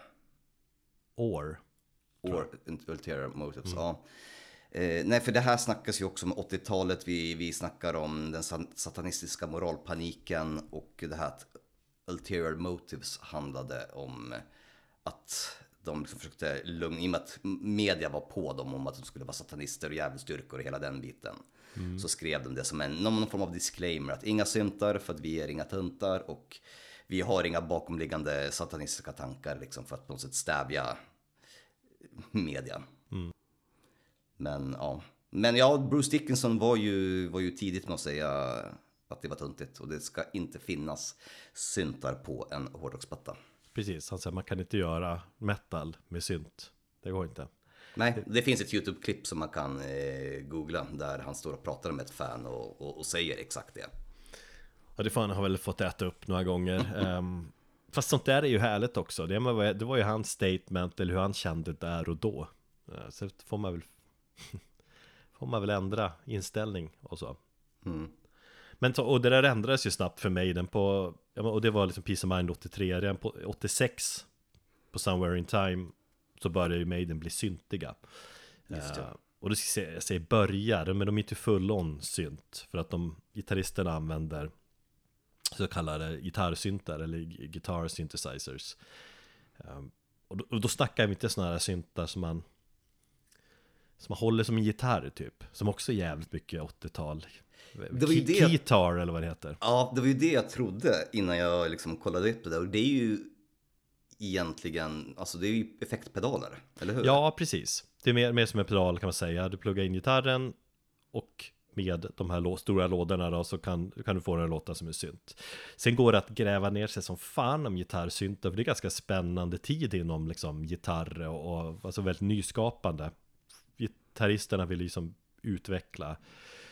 Or. Or ulterior motives, ja. Eh, nej, för det här snackas ju också om 80-talet. Vi, vi snackar om den sa- satanistiska moralpaniken och det här att ulterior motives handlade om att de liksom försökte lugna, i och med att media var på dem om att de skulle vara satanister och djävulsdyrkor och hela den biten. Så skrev de det som en, någon form av disclaimer att inga syntar för att vi är inga tuntar och vi har inga bakomliggande satanistiska tankar liksom för att på något sätt stävja media. Men ja. Men ja, Bruce Dickinson var ju, var ju tidigt med att säga att det var tuntigt och det ska inte finnas syntar på en hårdrocksplatta. Precis, han säger man kan inte göra metal med synt. Det går inte. Nej, det finns ett YouTube-klipp som man kan eh, googla där han står och pratar med ett fan och, och, och säger exakt det. Ja, det får han har väl fått äta upp några gånger. Ehm, fast sånt där är ju härligt också. Det var, det var ju hans statement, eller hur han kände där och då. Eh, Så får man väl Får man väl ändra inställning och så. Mm. Men så, och det där ändrades ju snabbt för mig. Den på, och det var liksom Peace of Mind 83. Redan på 86 på Somewhere in Time så började ju Maiden bli syntiga. Just det. Eh, och då ska jag säga, jag säger börjar, men de är inte full-on synt. För att de gitarristerna använder så kallade gitarrsyntar eller guitar synthesizers. Um, och, då, och då snackar vi inte sådana här syntar som man som man håller som en gitarr typ. Som också är jävligt mycket 80-tal. Det var ju det- Keytar eller vad det heter. Ja, det var ju det jag trodde innan jag liksom kollade upp det där och det är ju egentligen, alltså det är ju effektpedaler, eller hur? Ja, precis. Det är mer, mer som en pedal kan man säga. Du pluggar in gitarren och med de här stora lådorna då så kan, kan du få den att låta som en synt. Sen går det att gräva ner sig som fan om gitarrsyntar för det är ganska spännande tid inom liksom gitarr och, och alltså väldigt nyskapande. Gitarristerna vill liksom utveckla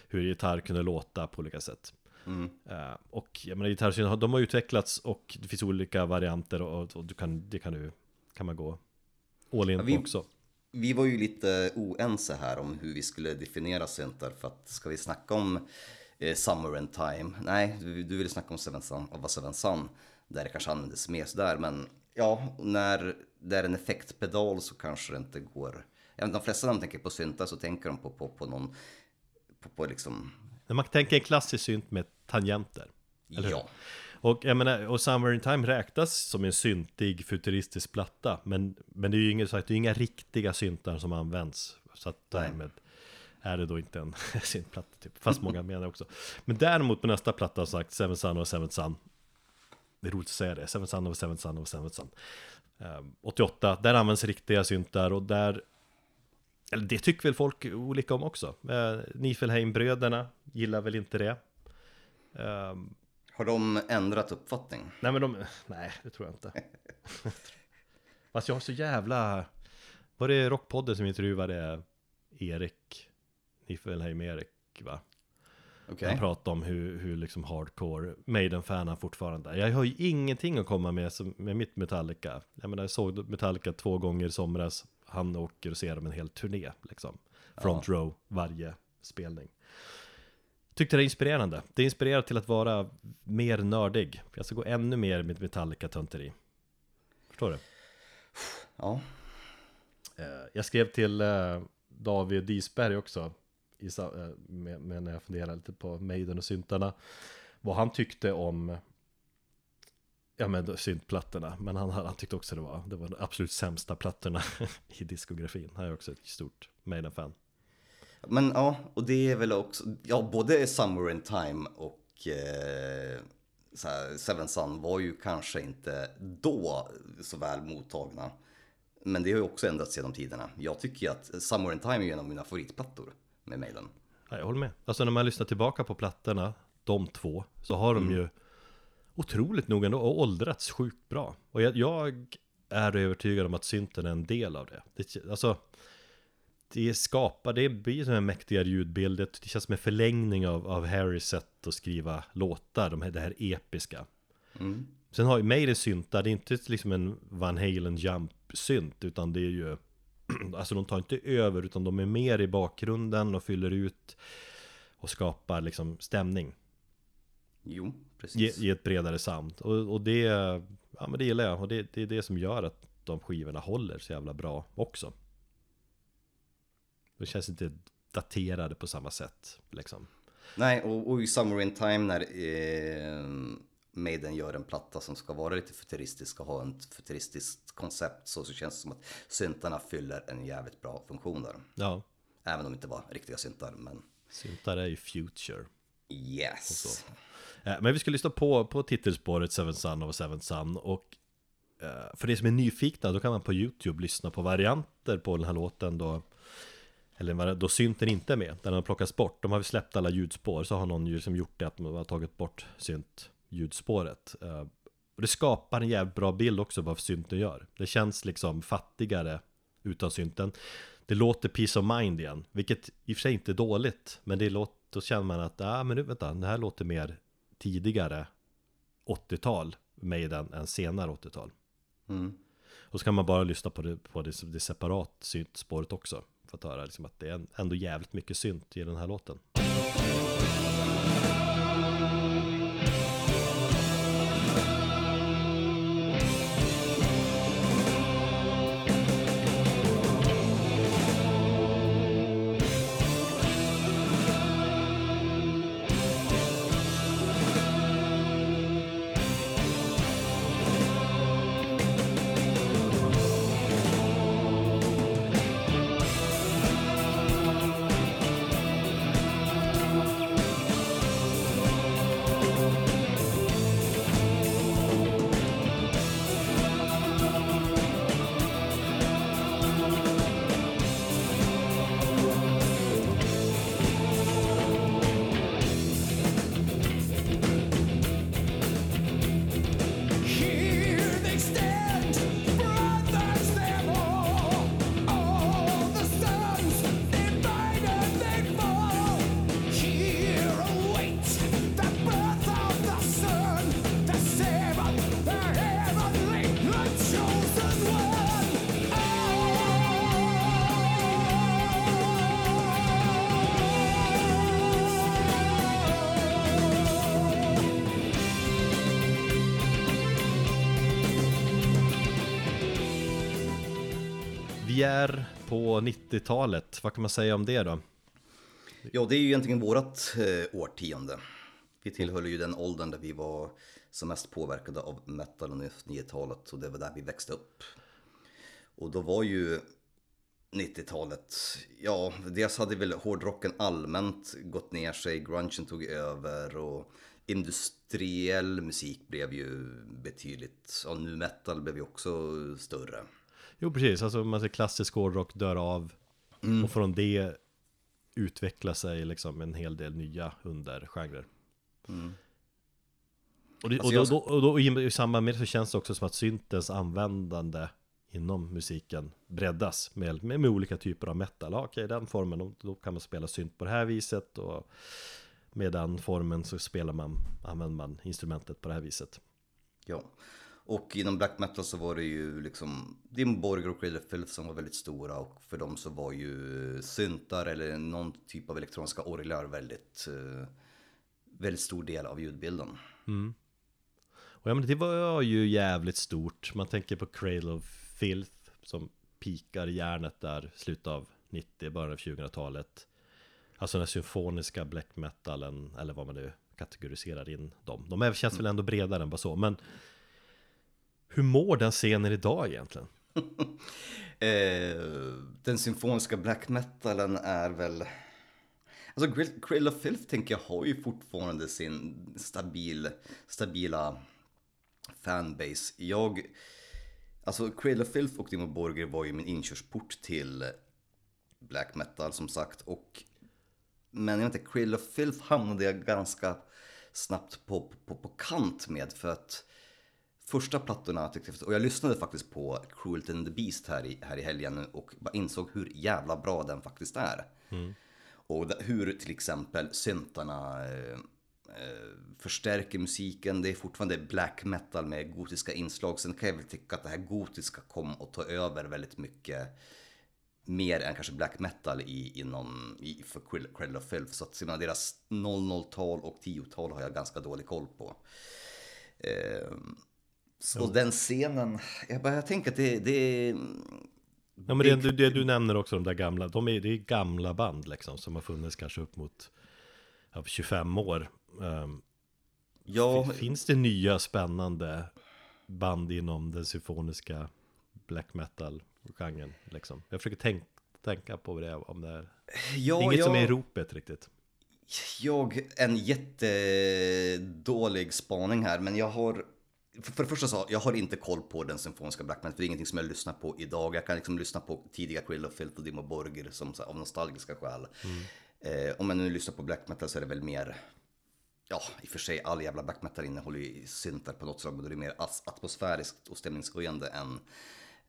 hur gitarr kunde låta på olika sätt. Mm. Eh, och jag menar gitarrsyntar, de har utvecklats och det finns olika varianter och, och du kan, det kan, du, kan man gå all in Ja, vi- på också. Vi var ju lite oense här om hur vi skulle definiera syntar för att ska vi snacka om eh, Summer and Time? Nej, du, du ville snacka om Seven Sun, av Seven Sun där det kanske användes mer sådär men ja, när det är en effektpedal så kanske det inte går. Inte, de flesta när de tänker på syntar så tänker de på, på, på någon, på, på liksom, Men man tänker en klassisk synt med tangenter. Eller ja. Och jag menar, och Summer in Time räknas som en syntig futuristisk platta. Men, men det är ju inga, så att det är inga riktiga syntar som används. Så att därmed är det då inte en syntplatta typ. Fast många menar också. Men däremot på nästa platta har sagt Seven Sun och Seven Sun. Det är roligt att säga det. Seven Sun och Seven Sun och Seven Sun. Ehm, 88, där används riktiga syntar och där eller det tycker väl folk olika om också. Uh, Nifelheim-bröderna gillar väl inte det. Ehm, Har de ändrat uppfattning? Nej men de, nej det tror jag inte Fast jag har så jävla Var det Rockpodden som intervjuade Erik Niffelheim Erik va? Okej. Han pratade om hur, hur liksom hardcore Maiden-fan han fortfarande. Jag har ju ingenting att komma med som, med mitt Metallica Jag menar jag såg Metallica två gånger i somras Han åker och ser dem en hel turné liksom Front row varje spelning Tyckte det är inspirerande. Det inspirerar till att vara mer nördig. Jag ska gå ännu mer med Metallica-tönteri. Förstår du? Ja. Eh, Jag skrev till eh, David Disberg också eh, med, med när jag funderade lite på Maiden och syntarna Vad han tyckte om Ja men syntplattorna Men han, han tyckte också det var Det var de absolut sämsta plattorna i diskografin Han är också ett stort Maiden-fan Men ja, och det är väl också, ja både Summer in Time och eh, här, Seven Sun var ju kanske inte då så väl mottagna. Men det har ju också ändrats genom tiderna. Jag tycker ju att Summer in Time är en av mina favoritplattor med Maiden. Ja, jag håller med. Alltså när man lyssnar tillbaka på plattorna, de två, så har de ju otroligt nog ändå åldrats sjukt bra. Och jag, jag är övertygad om att synten är en del av det. det alltså, det skapar, det blir som en mäktigare ljudbild, det känns som en förlängning av, av Harrys sätt att skriva låtar, de här, det här episka. Sen har ju Maiden syntar, det är inte liksom en Van Halen jump-synt, utan det är ju Alltså de tar inte över utan de är mer i bakgrunden och fyller ut Och skapar liksom stämning Jo, Ge, ge ett bredare sound. Och, och det Ja men det gillar jag. Och det, det är det som gör att de skivorna håller så jävla bra också. De känns inte daterade på samma sätt liksom. Nej, och, och i Summer in Time när eh, Maiden gör en platta som ska vara lite futuristisk och ha ett futuristiskt koncept så, så känns det som att syntarna fyller en jävligt bra funktion där. Ja. Även om det inte var riktiga syntar, men Syntar är ju future. Yes. Eh, men vi ska lyssna på, på titelspåret Seven Sun of Seven Sun och eh, för det som är nyfikna då kan man på YouTube lyssna på varianter på den här låten då eller då synten inte är med, den har plockats bort. De har släppt alla ljudspår, så har någon ju som gjort det att man har tagit bort synt ljudspåret. Eh, och det skapar en jävligt bra bild också vad synten gör. Det känns liksom fattigare utan synten. Det låter peace of mind igen, vilket i och för sig inte är dåligt. Men det låter, då känner man att, ja ah, men nu vänta, det här låter mer tidigare 80-tal Maiden än senare 80-tal. Mm. Och så kan man bara lyssna på det, på det, det separat syntspåret också. För att höra liksom att det är ändå jävligt mycket synt i den här låten. På 90-talet, vad kan man säga om det då? Ja, det är ju egentligen vårat eh, årtionde. Vi tillhör ju den åldern där vi var som mest påverkade av metal under 90-talet och det var där vi växte upp. Och då var ju 90-talet, ja, dels hade väl hårdrocken allmänt gått ner sig, grungen tog över och industriell musik blev ju betydligt, och nu metal blev ju också större. Jo precis, alltså man ser klassisk hårdrock dör av och från det utvecklar sig liksom en hel del nya undergenrer. Och, det, och, Alltså då, jag- då, och då i, i samband med det så känns det också som att syntens användande inom musiken breddas med, med, med olika typer av metal. Ja, okej, den formen, då, då kan man spela synt på det här viset och med den formen så spelar man, använder man instrumentet på det här viset. Ja, och inom black metal så var det ju liksom Dimborg och Cradle Filth som var väldigt stora och för dem så var ju syntar eller någon typ av elektroniska orglar väldigt, eh, väldigt stor del av ljudbilden. Och ja, men det var ju jävligt stort. Man tänker på Cradle of Filth som pikar järnet där slutet av 90, början av 2000-talet. Alltså den symfoniska black metalen, eller vad man nu kategoriserar in dem. De är, känns väl ändå bredare än vad så, men hur mår den scenen idag egentligen? Eh, den symfoniska black metalen är väl... Alltså Grill, Grill of Filth tänker jag har ju fortfarande sin stabil, stabila fanbase. Jag... Alltså Krill of Filth och Dimo Borger var ju min inkörsport till black metal som sagt. Och, men jag vet inte, Krill of Filth hamnade jag ganska snabbt på, på, på kant med för att första plattorna och jag lyssnade faktiskt på Cruelty and the Beast här i, här i helgen och bara insåg hur jävla bra den faktiskt är. Och da- hur till exempel syntarna eh, eh, förstärker musiken. Det är fortfarande black metal med gotiska inslag. Sen kan jag väl tycka att det här gotiska kom att ta över väldigt mycket mer än kanske black metal i, inom, i, för Cradle of Filth. Så att menar, deras 00-tal och 10-tal har jag ganska dålig koll på. Eh, så den scenen, jag, bara, jag tänker att det, det. Ja men det, det, det du nämner också, de där gamla, de är, det är gamla band liksom som har funnits kanske upp mot ja, 25 år. Um, Ja, Finns det nya spännande band inom den symfoniska black metal-genren? Liksom? Jag försöker tänk, tänka på det, om det är ja, inget som ja. är i ropet riktigt. Jag, en jättedålig spaning här, men jag har... För det första så, jag har inte koll på den symfoniska black metal, för det är ingenting som jag lyssnar på idag. Jag kan liksom lyssna på tidiga Krill och Filth och Dimo Borger som, så här, av nostalgiska skäl. Eh, om jag nu lyssnar på black metal så är det väl mer... Ja, i och för sig, all jävla black metal innehåller ju syntar på något sätt, men då är det mer atmosfäriskt och stämningshöjande än,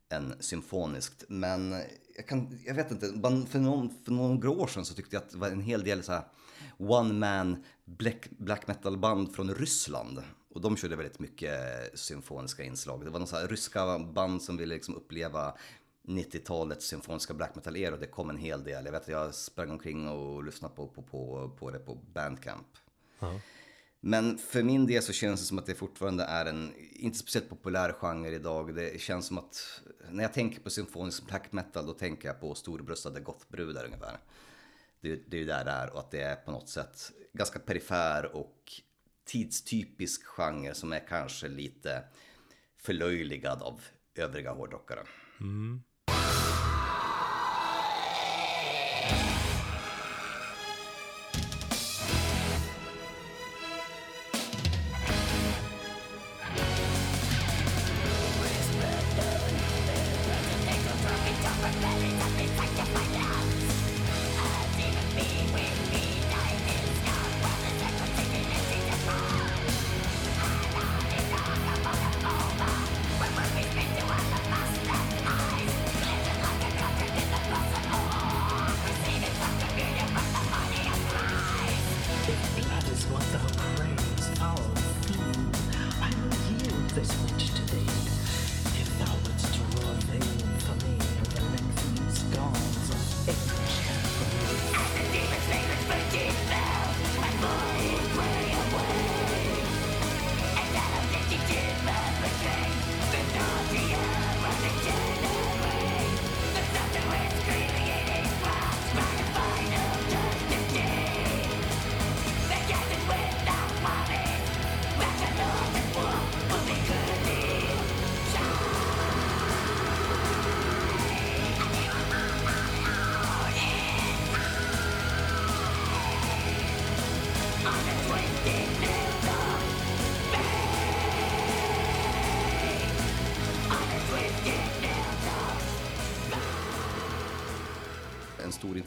än symfoniskt. Men jag, kan, jag vet inte, för, någon, för några år sedan så tyckte jag att det var en hel del så här one man black, black metal band från Ryssland. Och de körde väldigt mycket symfoniska inslag. Det var några ryska band som ville liksom uppleva 90-talets symfoniska black metal-era. Det kom en hel del. Jag vet att jag sprang omkring och lyssnade på, på, på, på det på Bandcamp. Men för min del så känns det som att det fortfarande är en inte speciellt populär genre idag. Det känns som att när jag tänker på symfonisk black metal då tänker jag på storbröstade gothbrudar ungefär. Det, det är ju där det är och att det är på något sätt ganska perifer och tidstypisk genre som är kanske lite förlöjligad av övriga hårdrockare. Mm.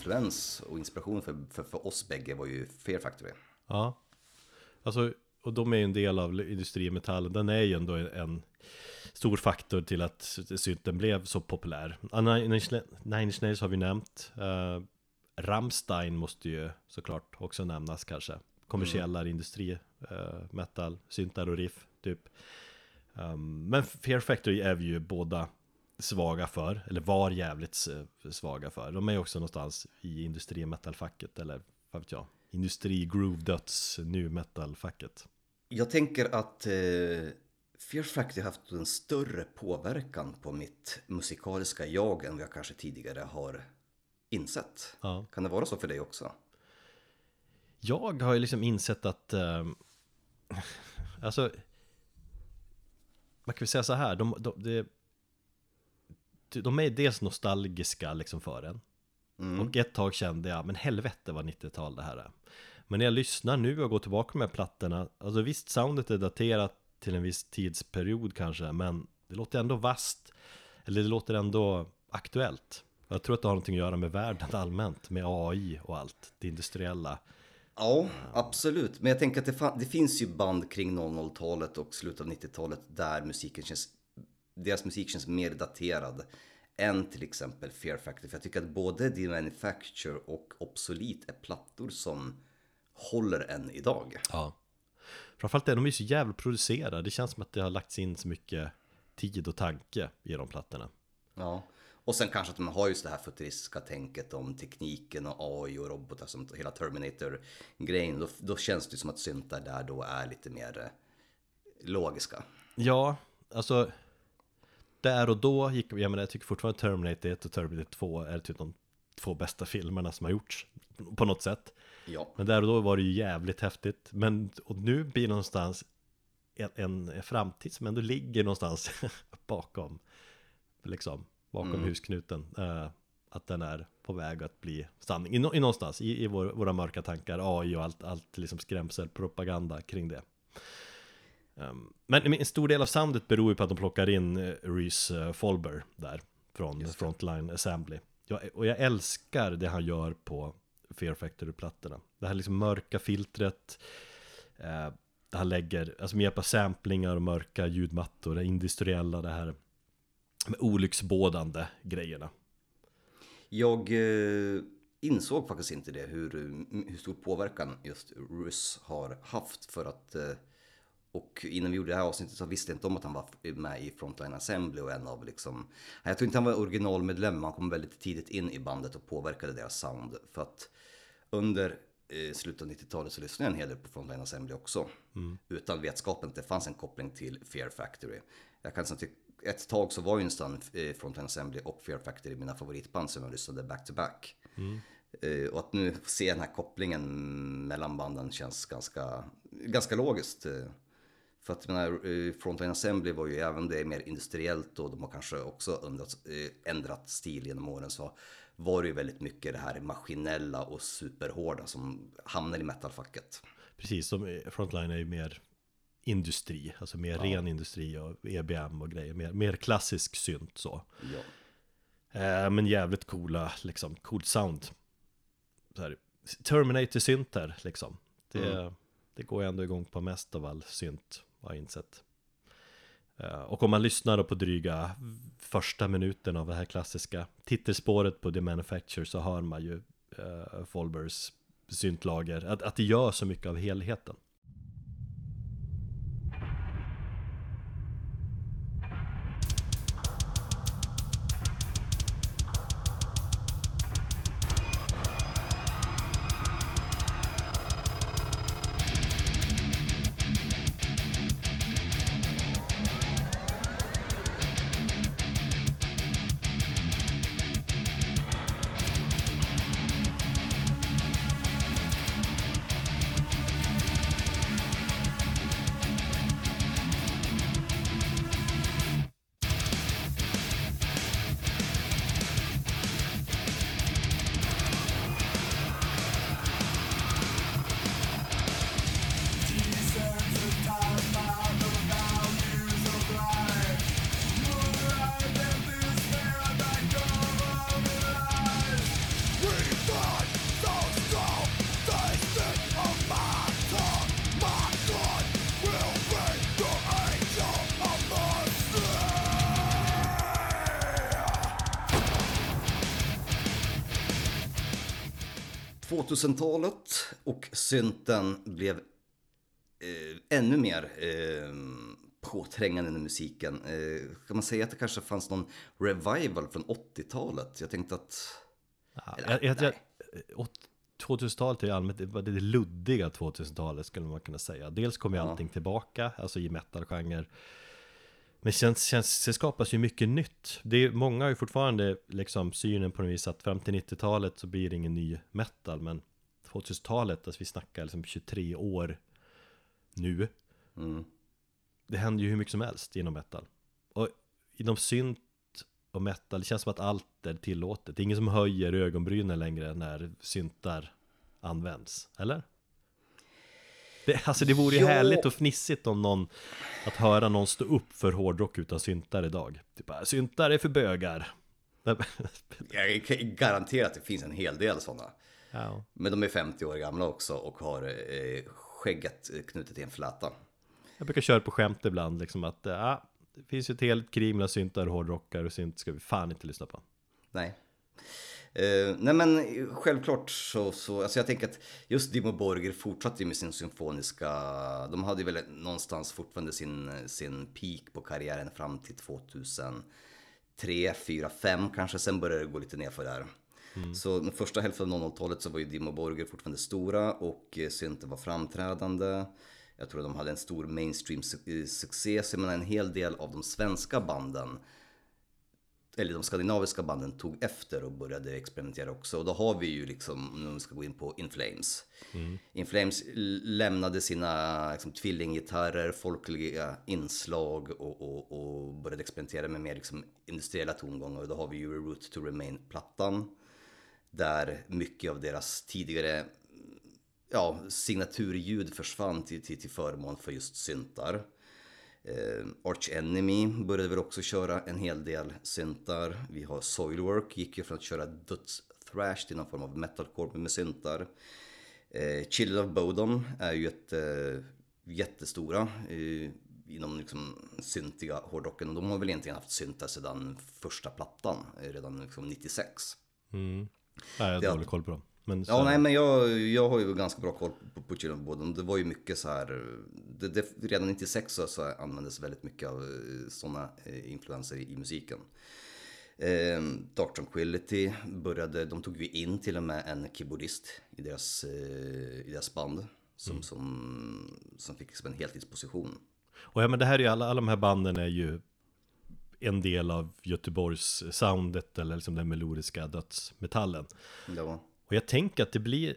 Influens och inspiration för, för, för oss bägge var ju Fear Factory. Ja, alltså, och de är ju en del av industrimetallen. Den är ju ändå en stor faktor till att synten blev så populär. Ja, Nine Inch Nails har vi nämnt. Uh, Rammstein måste ju såklart också nämnas kanske. Kommersiella industri, uh, metal, syntar och riff, typ. Um, men Fear Factory är vi ju båda svaga för, eller var jävligt svaga för. De är också någonstans i industrimetalfacket, eller vad vet jag, industri groove döds nu metalfacket. Jag tänker att eh, Fear Factory har haft en större påverkan på mitt musikaliska jag än vad jag kanske tidigare har insett. Ja. Kan det vara så för dig också? Jag har ju liksom insett att eh, Alltså Man kan väl säga så här de, de, de, de är dels nostalgiska liksom för en. Och ett tag kände jag, men helvete vad 90-tal det här är. Men när jag lyssnar nu och går tillbaka här plattorna Alltså visst, soundet är daterat till en viss tidsperiod kanske Men det låter ändå vast Eller det låter ändå aktuellt. Jag tror att det har någonting att göra med världen allmänt Med AI och allt, det industriella. Ja, absolut. Men jag tänker att det, det finns ju band kring 00-talet och slutet av 90-talet där musiken känns, deras musik känns mer daterad än till exempel Fear Factor. För jag tycker att både The Manufacture och Obsolete är plattor som håller än idag. Ja Framförallt är de ju så jävla producerade Det känns som att det har lagts in så mycket tid och tanke i de plattorna Ja. Och sen kanske att de har just det här futuristiska tänket om tekniken och AI och robotar som hela Terminator-grejen. Då, då känns det som att syntar där då är lite mer eh, logiska. Ja, alltså Där och då gick, jag menar jag tycker fortfarande Terminator 1 och Terminator 2 är typ de två bästa filmerna som har gjorts På något sätt. Ja. Men där och då var det ju jävligt häftigt. Men och nu blir det någonstans en, en framtid som ändå ligger någonstans bakom Liksom bakom husknuten eh, Att den är på väg att bli sanning I, i någonstans i, i vår, våra mörka tankar AI och allt, allt liksom skrämselpropaganda kring det men en stor del av soundet beror ju på att de plockar in uh, Reese uh, Folber där Från Frontline Assembly. Och jag älskar det han gör på Fear Factory-plattorna. Det här liksom mörka filtret eh, Det han lägger, alltså med hjälp av samplingar och mörka ljudmattor Det industriella, det här Med olycksbådande grejerna. Jag eh, insåg faktiskt inte det, hur, hur stor påverkan just Russ har haft för att eh, och innan vi gjorde det här avsnittet så visste jag inte om att han var med i Frontline Assembly och en av liksom Jag tror inte han var originalmedlem, men han kom väldigt tidigt in i bandet och påverkade deras sound. För att under eh, slutet av 90-talet så lyssnade jag en hel del på Frontline Assembly också. Utan vetskapen att det fanns en koppling till Fear Factory. Jag kan att ett tag så var ju nästan eh, Frontline Assembly och Fear Factory mina favoritband som jag lyssnade back to back. Eh, Och att nu se den här kopplingen mellan banden känns ganska, ganska logiskt. eh. För att jag menar, eh, Frontline Assembly var ju även det mer industriellt och de har kanske också ändrat, eh, ändrat stil genom åren så var det ju väldigt mycket det här maskinella och superhårda som hamnar i metalfacket. Precis som eh, Frontline är ju mer industri Alltså mer ren industri och EBM och grejer Mer, mer klassisk synt så. Ja. Eh, men jävligt coola, liksom, coolt sound. Så här, Terminator-synter, liksom. Det, det går jag ändå igång på mest av all synt, har jag insett. Eh, och om man lyssnar på dryga första minuten av det här klassiska titelspåret på The Manufacture så hör man ju eh, uh, Folbers syntlager, att, att det gör så mycket av helheten — 2000-talet och synten blev eh, ännu mer eh, påträngande i musiken. Eh, kan man säga att det kanske fanns någon revival från 80-talet? Jag tänkte att... Ja, Eller, jag, jag, jag, nej. åt- 2000-talet är ju allmänt, det luddiga 2000-talet skulle man kunna säga Dels kom ju Ja. allting tillbaka, alltså i metal-genre Men känns, känns, det skapas ju mycket nytt. Det är, många har ju fortfarande liksom synen på något vis att fram till 90-talet så blir det ingen ny metal. Men 2000-talet, alltså vi snackar liksom 23 år nu. Det händer ju hur mycket som helst inom metal. Och inom synt och metal, det känns som att allt är tillåtet. Det är ingen som höjer ögonbrynen längre när syntar används, eller? Det, alltså det vore ju härligt och fnissigt om någon Att höra någon stå upp för hårdrock utan syntar idag Typ bara, syntar är för bögar Jag kan garantera att det finns en hel del sådana. ja. Men de är 50 år gamla också och har eh, skägget knutet i en fläta. Jag brukar köra på skämt ibland liksom att ja, Det finns ju ett helt krig mellan syntar och hårdrockare och synt ska vi fan inte lyssna på Nej. Eh, nej men självklart så, så, alltså jag tänker att just Dimmo Borger fortsatte ju med sin symfoniska, de hade väl någonstans fortfarande sin, sin peak på karriären fram till 2003, 4, 5 kanske, sen började det gå lite nerför där. Så den första hälften av 00-talet så var ju Dimmo Borger fortfarande stora och eh, synten var framträdande. Jag tror de hade en stor mainstream su- eh, så jag menar en hel del av de svenska banden eller de skandinaviska banden tog efter och började experimentera också. Och då har vi ju liksom, om vi ska gå in på In Flames. In Flames lämnade sina liksom, tvillinggitarrer, folkliga inslag och, och, och började experimentera med mer liksom, industriella tongångar. Och då har vi ju Root to Remain-plattan. Där mycket av deras tidigare ja, signaturljud försvann till, till, till förmån för just syntar. Eh, Arch Enemy började väl också köra en hel del syntar. Vi har Soilwork, gick ju från att köra döds-thrash till någon form av metalcore med syntar. Eh, Children of Bodom är ju ett eh, jättestora eh, inom liksom syntiga hårdrocken och de har väl egentligen haft syntar sedan första plattan, eh, redan liksom 96. Nej, jag har dålig koll på dem men så, Ja, nej, men jag, jag har ju ganska bra koll på, på Children of Bodom. Det var ju mycket så här, det, det, redan 96 så, så användes väldigt mycket av sådana influenser i, i musiken. Eh, Dark Tranquility började, de tog ju in till och med en keyboardist i deras, eh, i deras band. Som, som, som fick liksom en heltidsposition. Och ja men det här är ju alla, alla de här banden är ju En del av Göteborgs soundet eller liksom den melodiska dödsmetallen var, och jag tänker att det blir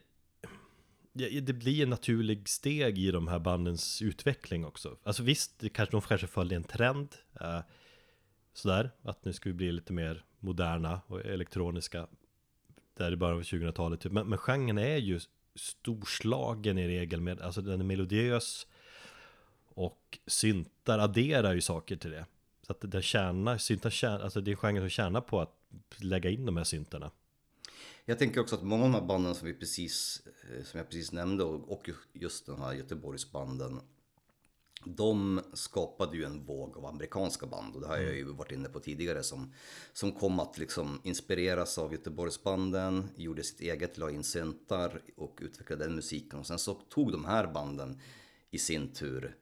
Det blir en naturlig steg i de här bandens utveckling också. Alltså visst, det kanske, de kanske följer en trend eh, Sådär, att nu ska vi bli lite mer moderna och elektroniska Där i början av 2000-talet typ. men, men genren är ju storslagen i regel med, alltså den är melodiös Och syntar adderar ju saker till det. Så att den tjänar, syntar tjänar, alltså det är genren som tjänar på att lägga in de här syntarna. Jag tänker också att många av de här banden som, vi precis, eh, som jag precis nämnde och, just den här Göteborgsbanden de skapade ju en våg av amerikanska band. Och det har jag ju varit inne på tidigare som, som kom att liksom inspireras av Göteborgsbanden, gjorde sitt eget, la in syntar och utvecklade den musiken. Och sen så tog de här banden i sin tur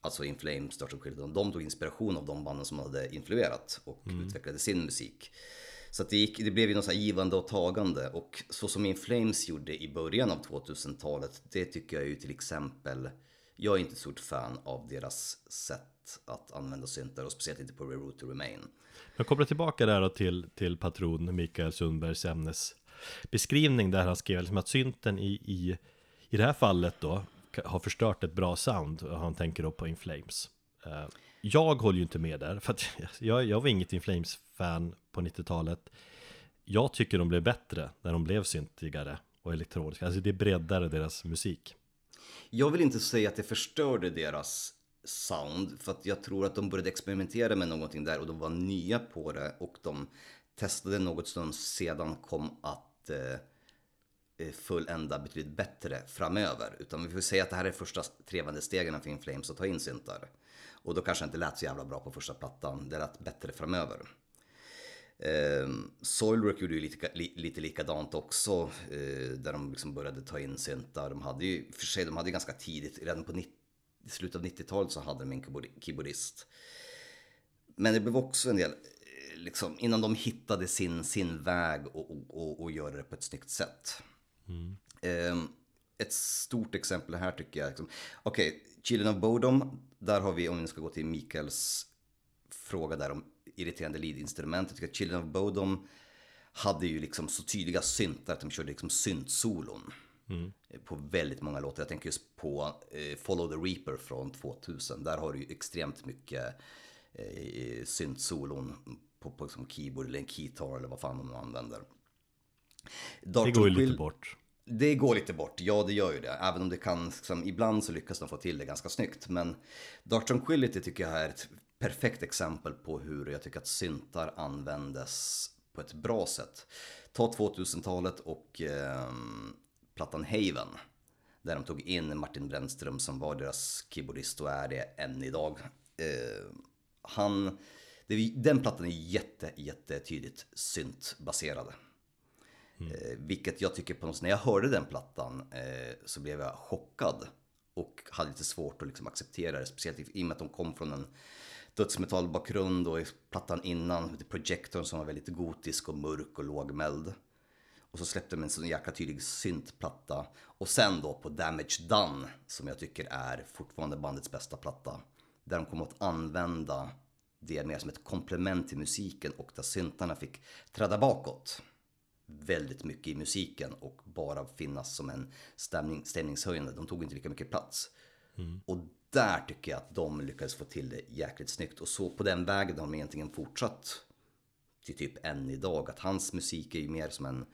Alltså In Flames, Stars of Children, de tog inspiration av de banden som hade influerat och utvecklade sin musik. Så att det, gick, det blev ju något så här givande och tagande och så som In Flames gjorde i början av 2000-talet, det tycker jag ju till exempel, jag är inte ett stort fan av deras sätt att använda syntar och speciellt inte på Reroute to Remain. Jag kopplar tillbaka där då till, till patron Mikael Sundbergs ämnesbeskrivning där han skrev liksom att synten i, i, i det här fallet då har förstört ett bra sound och han tänker då på In Flames. Eh, jag håller ju inte med där för att jag, jag var inget In Flames fan på 90-talet. Jag tycker de blev bättre när de blev syntigare och elektroniska. Alltså det breddade deras musik. Jag vill inte säga att det förstörde deras sound för att jag tror att de började experimentera med någonting där och de var nya på det och de testade något som sedan kom att eh, eh fullända betydligt bättre framöver. Utan vi får säga att det här är första trevande stegen för In Flames att ta in syntar. Och då kanske det inte lät så jävla bra på första plattan, det lät bättre framöver. Eh, Soilwork gjorde ju lite, li, lite likadant också, eh, där de liksom började ta in syntar. De hade ju, för sig, de hade ju ganska tidigt, redan på 90, i slutet av 90-talet så hade de en keyboard, keyboardist. Men det blev också en del, eh, liksom, innan de hittade sin, sin väg och, och, och, och göra det på ett snyggt sätt. Eh, ett stort exempel här tycker jag, liksom, okej, Children of Bodom, där har vi, om vi ska gå till Mikaels fråga där om irriterande leadinstrument. Jag tycker att Children of Bodom hade ju liksom så tydliga syntar att de körde liksom syntsolon. eh, På väldigt många låtar. Jag tänker just på eh, Follow the Reaper från 2000. Där har du ju extremt mycket eh, syntsolon på, på liksom keyboard eller en keytar eller vad fan de använder. Det Dark går ju lite bort. det går lite bort, ja det gör ju det. Även om det kan, liksom, ibland så lyckas de få till det ganska snyggt. Men Dark Tranquility tycker jag är ett perfekt exempel på hur jag tycker att syntar användes på ett bra sätt. Ta 2000-talet och ehm, plattan Haven. Där de tog in Martin Brännström som var deras keyboardist och är det än idag. Eh, han, det, den plattan är jätte, jätte tydligt syntbaserad. Eh, vilket jag tycker på något sätt, när jag hörde den plattan eh, så blev jag chockad. Och hade lite svårt att liksom acceptera det, speciellt i i och med att de kom från en dödsmetallbakgrund och i plattan innan, The Projectorn som var väldigt gotisk och mörk och lågmäld. Och så släppte de en sån jäkla tydlig syntplatta. Och sen då på Damage Done, som jag tycker är fortfarande bandets bästa platta. Där de kom att använda det mer som ett komplement till musiken och där syntarna fick träda bakåt väldigt mycket i musiken och bara finnas som en stämning, stämningshöjande. De tog inte lika mycket plats. Och där tycker jag att de lyckades få till det jäkligt snyggt. Och så på den vägen har de egentligen fortsatt till typ än idag. Att hans musik är ju mer som en...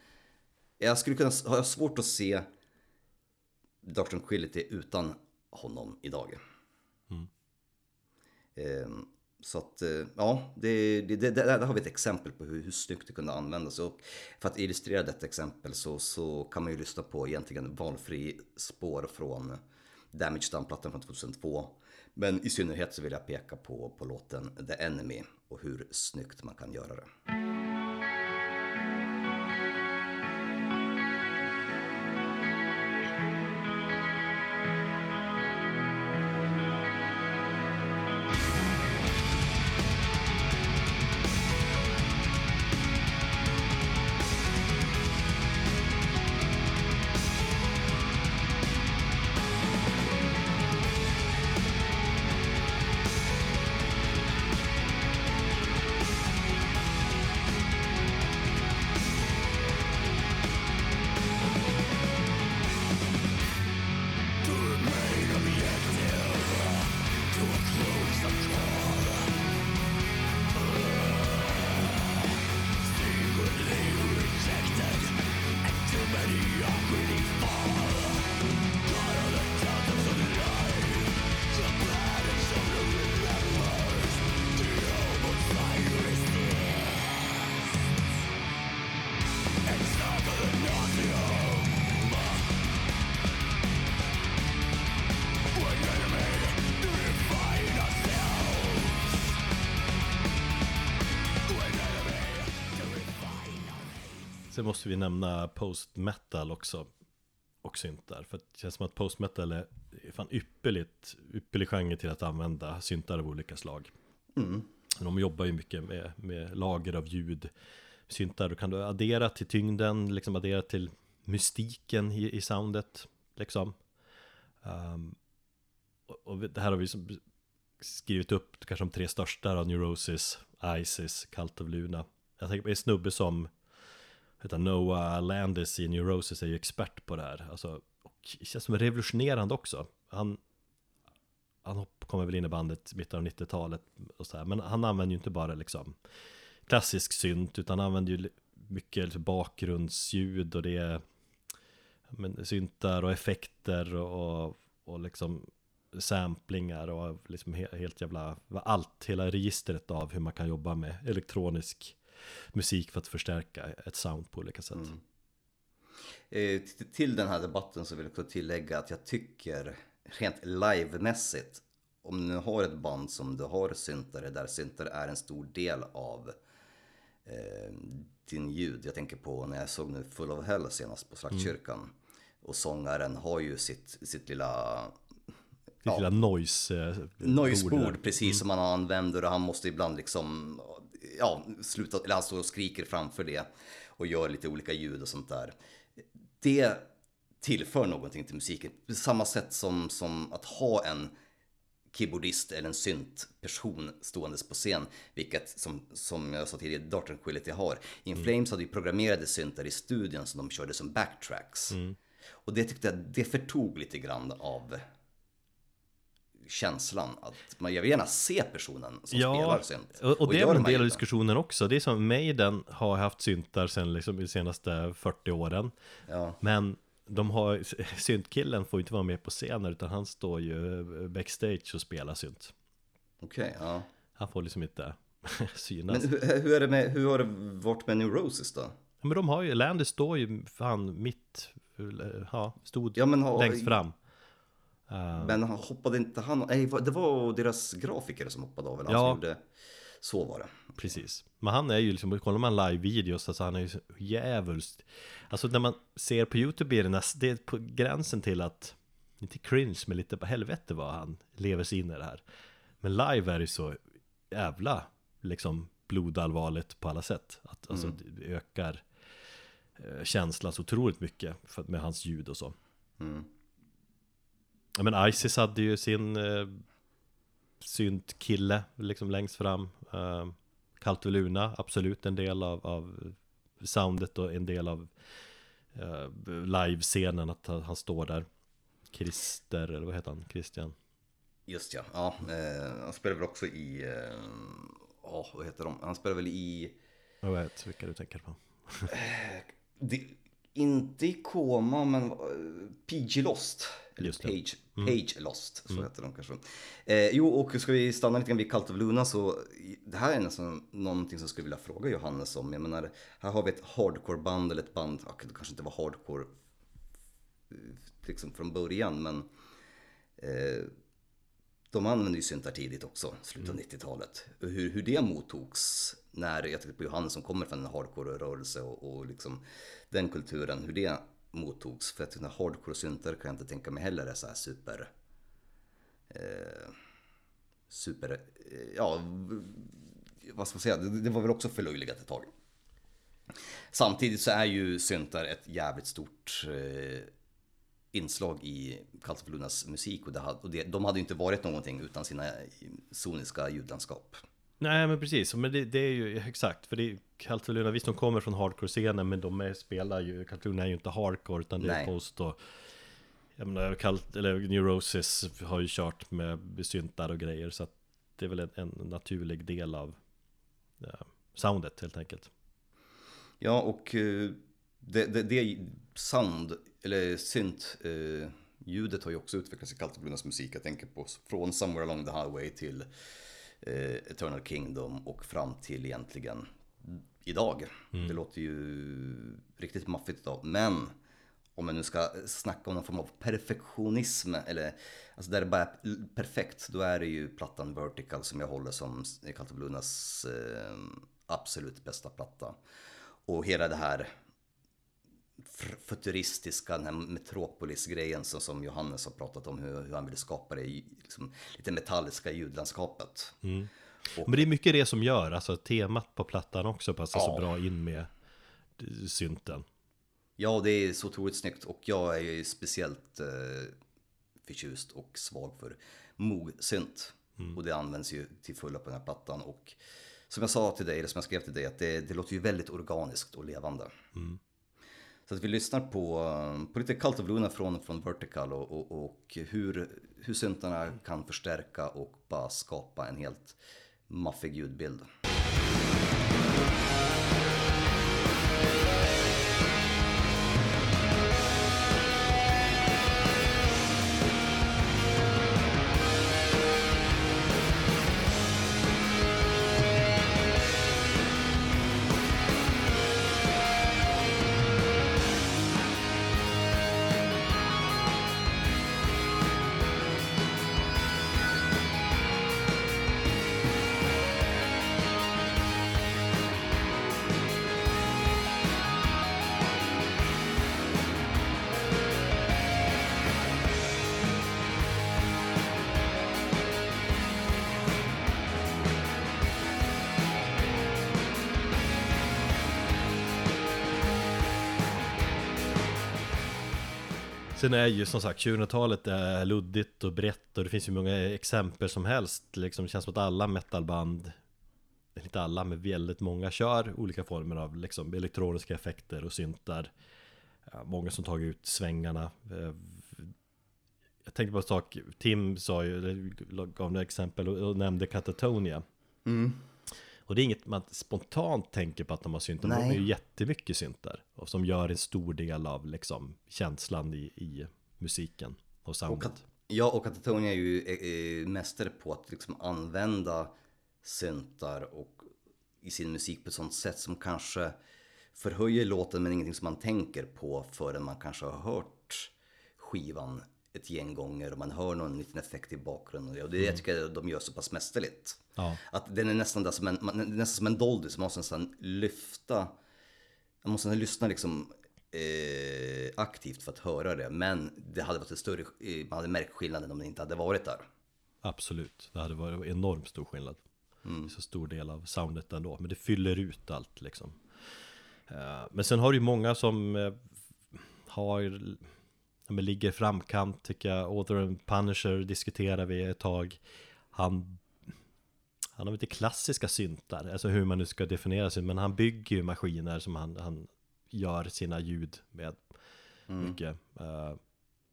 Jag skulle kunna ha jag svårt att se Dr. Tranquility utan honom idag. Ehm, så att, eh, ja, det, det, det, där har vi ett exempel på hur, hur snyggt det kunde användas. Och för att illustrera detta exempel så, så kan man ju lyssna på egentligen valfri spår från Damage Done-plattan från 2002. Men i synnerhet så vill jag peka på, på låten The Enemy och hur snyggt man kan göra det. Sen måste vi nämna post metal också och syntar. För det känns som att post metal är fan ypperligt, ypperlig genre till att använda syntar av olika slag. De jobbar ju mycket med, med lager av ljud. Syntar, då kan du addera till tyngden, liksom addera till mystiken i, i soundet. Liksom. Ehm, och, och det här har vi skrivit upp kanske de tre största då, Neurosis, Isis, Cult of Luna. Jag tänker på en snubbe som heter Noah Landis i Neurosis är ju expert på det här. Alltså, och det känns som revolutionerande också. Han, han kommer väl in i bandet i mitten av 90-talet och så här. Men han använder ju inte bara liksom klassisk synt utan han använder ju mycket liksom bakgrundsljud och det är men, syntar och effekter och, och, och liksom samplingar och liksom helt jävla allt, hela registret av hur man kan jobba med elektronisk musik för att förstärka ett sound på olika sätt. Eh, t- till den här debatten så vill jag tillägga att jag tycker rent livemässigt om du har ett band som du har syntare där syntare är en stor del av eh, din ljud. Jag tänker på när jag såg nu Full of Hell senast på Slaktkyrkan. Och sångaren har ju sitt, sitt lilla Ditt lilla noise eh, där. precis som man använder och han måste ibland liksom, ja, sluta, eller han står och skriker framför det och gör lite olika ljud och sånt där. Det tillför någonting till musiken. På samma sätt som, som att ha en keyboardist eller en syntperson ståendes på scen. Vilket som, som jag sa tidigare, Dark Tranquility har. In Mm. Flames hade ju programmerade syntar i studion som de körde som backtracks. Mm. Och det tyckte jag, det förtog lite grann av känslan att man, jag vill gärna se personen som spelar synt. och, och det är en del av diskussionen också. Det är som Maiden har haft syntar sen liksom de senaste 40 åren. Ja. Men de har, syntkillen får ju inte vara med på scenen utan han står ju backstage och spelar synt. Okej, ja. Han får liksom inte synas. Men hur, hur, är det med, hur har det varit med Neurosis då? Ja, Men de har ju, Landy står ju fan mitt, ja, stod Ja, har- längst fram. Uh, Men han hoppade inte han? Nej, det var deras grafiker som hoppade av. Eller han Ja. som gjorde, så var det. Precis. Men han är ju liksom, kollar man live-videos, alltså han är ju djävulskt Alltså när man ser på YouTube är det nästan, det är på gränsen till att Inte cringe, men lite på helvete vad han lever sig in i det här Men live är det så jävla liksom blodallvarligt på alla sätt Att alltså det ökar eh, känslan så otroligt mycket för, med hans ljud och så Ja men Isis hade ju sin eh, syntkille liksom längst fram uh, Kallt och Luna, absolut en del av, av soundet och en del av uh, livescenen att han, han står där Christer, eller vad heter han? Christian? Just ja, ja eh, han spelar väl också i, eh, ja vad heter de? Han spelar väl i, Jag vet vilka du tänker på det, inte i Koma men eh, PG Lost. Eller Just det. Page, Page Lost, så heter de kanske. Eh, jo, och ska vi stanna lite grann vid Cult of Luna så det här är nästan någonting som jag skulle vilja fråga Johannes om. Jag menar, här har vi ett hardcore-band eller ett band, ja, det kanske inte var hardcore eh, liksom från början, men eh, de använde ju syntar tidigt också, slutet av 90-talet. Och Hur, hur det mottogs när, jag tänkte på Johannes som kommer från en hardcore-rörelse och, och liksom den kulturen, hur det mottogs. För att sådana hardcore-syntar kan jag inte tänka mig heller är så här super... Eh, super... Eh, ja, vad ska man säga, det, det var väl också förlöjligat ett tag. Samtidigt så är ju syntar ett jävligt stort eh, inslag i Cult musik och, det, och det, de hade ju inte varit någonting utan sina soniska ljudlandskap. Nej men precis, men det, det är ju exakt. För det är Kallt och Luna, visst de kommer från hardcore-scenen Men de är, spelar ju, Kallt och Luna är ju inte hardcore Utan det är post och Jag menar, Kallt, eller Neurosis har ju kört med syntar och grejer Så att det är väl en, en naturlig del av ja, Soundet helt enkelt. Ja, och eh, det, det, det sound, eller synt, eh, ljudet har ju också utvecklats i Cult of Lunas musik. Jag tänker på från Somewhere Along the Highway till eh, Eternal Kingdom och fram till egentligen idag. Det låter ju riktigt maffigt idag, men om man nu ska snacka om någon form av perfektionism eller alltså där det bara är perfekt, då är det ju plattan Vertical som jag håller som Cult of Lunas eh, absolut bästa platta. Och hela det här futuristiska, den här Metropolis-grejen som, som Johannes har pratat om, hur, hur han vill skapa det liksom, lite metalliska ljudlandskapet. Och- Men det är mycket det som gör, alltså temat på plattan också passar så Ja. bra in med eh, synten Ja, det är så otroligt snyggt och jag är ju speciellt eh, förtjust och svag för Moog-synt. Och det används ju till fulla på den här plattan. Och som jag sa till dig, eller som jag skrev till dig, att det, det låter ju väldigt organiskt och levande. Så att vi lyssnar på, på lite Cult of Luna från, från Vertical och, och, och hur, hur syntarna kan förstärka och bara skapa en helt maffig ljudbild. Sen är ju som sagt 2000-talet är luddigt och brett och det finns ju många exempel som helst. Liksom, Det känns som att alla metalband Inte alla, men väldigt många kör olika former av liksom, elektroniska effekter och syntar. Många som tagit ut svängarna. Eh, jag tänkte på en sak, Tim sa ju, gav några exempel och, nämnde Katatonia mm. Och det är inget man spontant tänker på att de har syntar, men de Nej. är ju jättemycket syntar. Och som gör en stor del av liksom känslan i, i musiken och Och soundet Kat- ja, och Katatonia är ju eh, eh, mästare på att liksom använda syntar och i sin musik på ett sånt sätt som kanske förhöjer låten men ingenting som man tänker på förrän man kanske har hört skivan ett gäng gånger och man hör någon liten effekt i bakgrunden. Och det jag tycker jag de gör så pass mästerligt. Ja. Att den är nästan, där som en, man, nästan som en doldy som måste nästan lyfta. Man måste nästan lyssna liksom eh, aktivt för att höra det. Men det hade varit en större, eh, man hade märkt skillnaden om det inte hade varit där. Absolut, det hade varit enormt stor skillnad Så stor del av soundet ändå Men det fyller ut allt liksom Eh, Men sen har du ju många som eh, Har men Ligger i framkant tycker jag. Author and Punisher diskuterar vi ett tag. Han Han har lite klassiska syntar Alltså hur man nu ska definiera sig Men han bygger ju maskiner som han, han Gör sina ljud med. Mycket. Eh,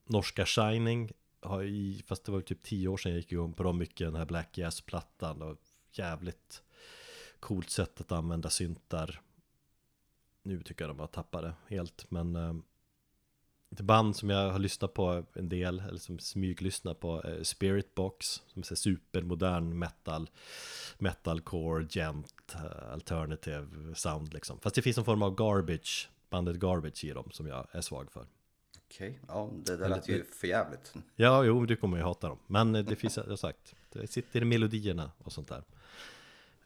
Norska Shining har i, fast det var typ tio år sedan jag gick igång på dem mycket den här Black Jazz-plattan och jävligt coolt sätt att använda syntar. Nu tycker jag de har tappat det helt, men eh, ett band som jag har lyssnat på en del, eller som smyglyssnat på, är Spirit Box, som är supermodern metal, metalcore, gent, eh, alternative sound liksom. Fast det finns en form av garbage, bandet garbage i dem som jag är svag för. Okej, ja det där lät ju för jävligt. Ja, jo, du kommer ju hata dem. Men eh, det finns, jag har sagt, det sitter i melodierna och sånt där.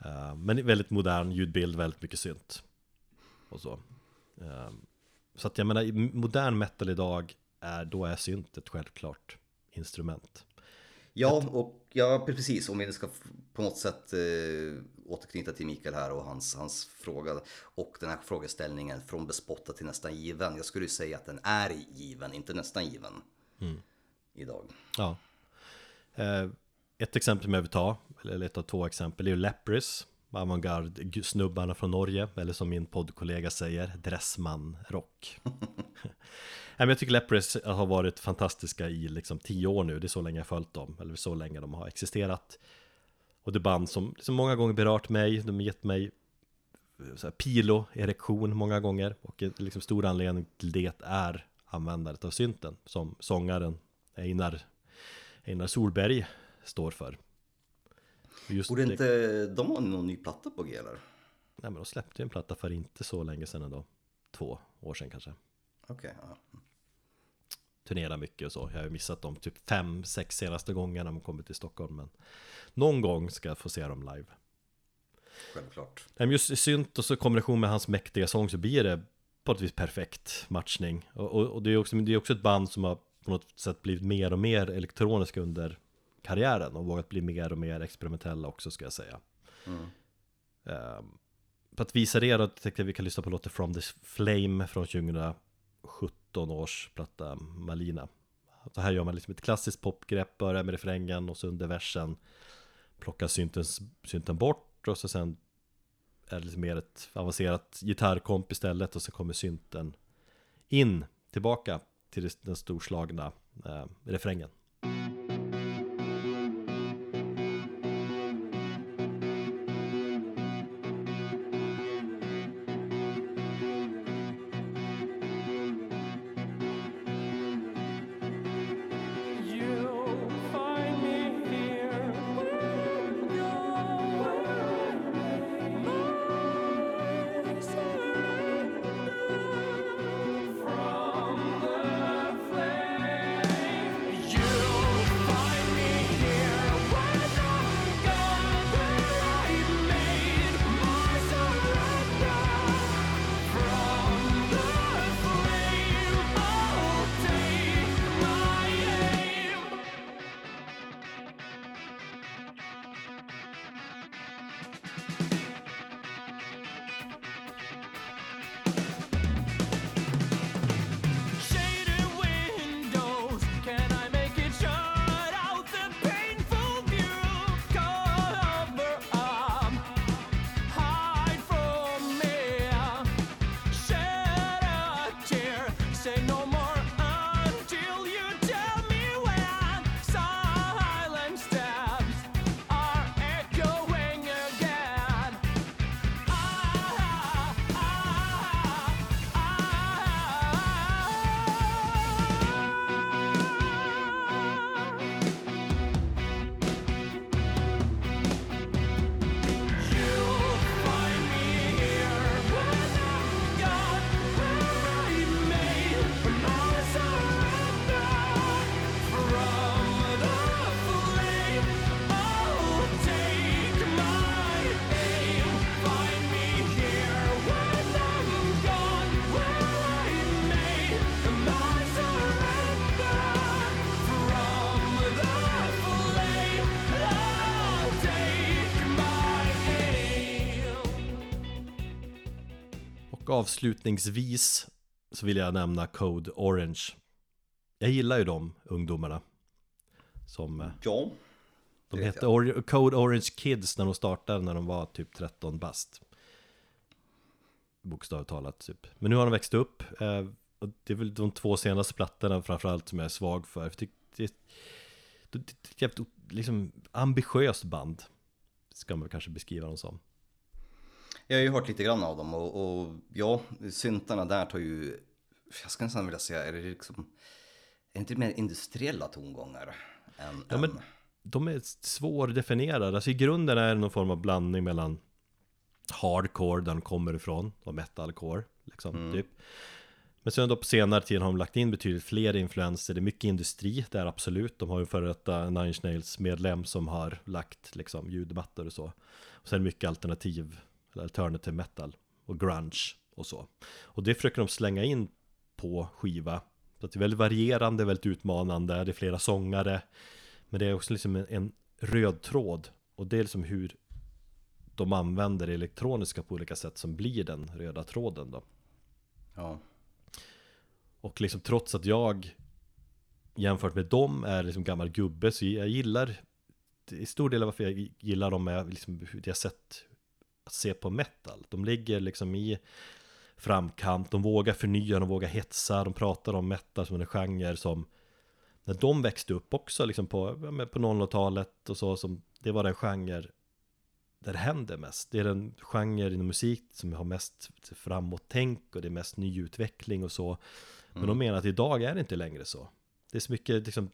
Eh, Men väldigt modern ljudbild, väldigt mycket synt. Och så. Så att jag menar, modern metal idag, är, då är synt ett självklart instrument. Ja, och ja, precis. Om vi ska på något sätt eh, återknyta till Mikael här och hans, hans fråga och den här frågeställningen från bespottad till nästan given. Jag skulle ju säga att den är given, inte nästan given. Idag. Ja. Eh, Ett exempel som jag vill ta, eller ett av två exempel, är ju Lepris. Avantgarde-snubbarna från Norge, eller som min poddkollega säger, Dressman Rock. Nej, men jag tycker Lepris har varit fantastiska i liksom tio år nu, det är så länge jag följt dem, eller så länge de har existerat. Och det band som, som många gånger berört mig, de har gett mig eh, så här, pilo, erektion många gånger och en liksom stor anledning till det är användandet av synten som sångaren Einar, Einar Solberg står för. Just Borde det- inte de ha någon ny platta på G eller? Nej men de släppte ju en platta för inte så länge sedan ändå. Två år sedan kanske. Okej, ja. Turnerar mycket och så. Jag har ju missat dem typ fem, sex senaste gångerna de kommit till Stockholm. Men någon gång ska jag få se dem live. självklart. Nej, men just i synt och så kombination med hans mäktiga sång så blir det på ett vis perfekt matchning. Och, och, och det, är också, det är också ett band som har på något sätt blivit mer och mer elektroniska under karriären och vågat bli mer och mer experimentella också ska jag säga. Ehm, för att visa det då tänkte jag vi kan lyssna på låten From the Flame från 2017 års platta Malina. Så här gör man liksom ett klassiskt popgrepp, börjar med refrängen och så under versen plockar synten, synten bort och så sen är det lite mer ett avancerat gitarrkomp istället och så kommer synten in tillbaka till den storslagna eh, refrängen. Avslutningsvis så vill jag nämna Code Orange. Jag gillar ju de ungdomarna. Som, eh, Ja, de hette Or- Code Orange Kids när de startade när de var typ 13 bast. Bokstavligt talat typ. Men nu har de växt upp. Eh, och det är väl de två senaste plattorna framförallt som jag är svag för. Tycker det, det, det, det liksom ambitiöst band. Ska man kanske beskriva dem som. Jag har ju hört lite grann av dem och, och ja, syntarna där tar ju, jag ska nästan vilja säga, är det liksom, är det inte mer industriella tongångar? Än, Ja, men de är svårdefinierade. Alltså i grunden är det någon form av blandning mellan hardcore, där de kommer ifrån, och metalcore, liksom, typ. Men sen då på senare tid har de lagt in betydligt fler influenser. Det är mycket industri där absolut. De har ju före detta Nine Inch Nails medlem som har lagt liksom ljudmattor och så. Och sen mycket alternativ, eller alternative metal och grunge och så. Och det försöker de slänga in på skiva. Så det är väldigt varierande, väldigt utmanande. Det är flera sångare. Men det är också liksom en, en röd tråd. Och det är liksom hur de använder det elektroniska på olika sätt som blir den röda tråden då. ja. Och liksom trots att jag jämfört med dem är liksom gammal gubbe så jag gillar i stor del av varför jag gillar dem är liksom hur jag sett att se på metal. De ligger liksom i framkant, de vågar förnya, de vågar hetsa, de pratar om metal som en genre som när de växte upp också liksom på, på 00-talet och så som det var den genre där det händer mest. Det är den genre inom musik som har mest framåt-tänk och det är mest nyutveckling och så. Men de menar att idag är det inte längre så. Det är så mycket liksom,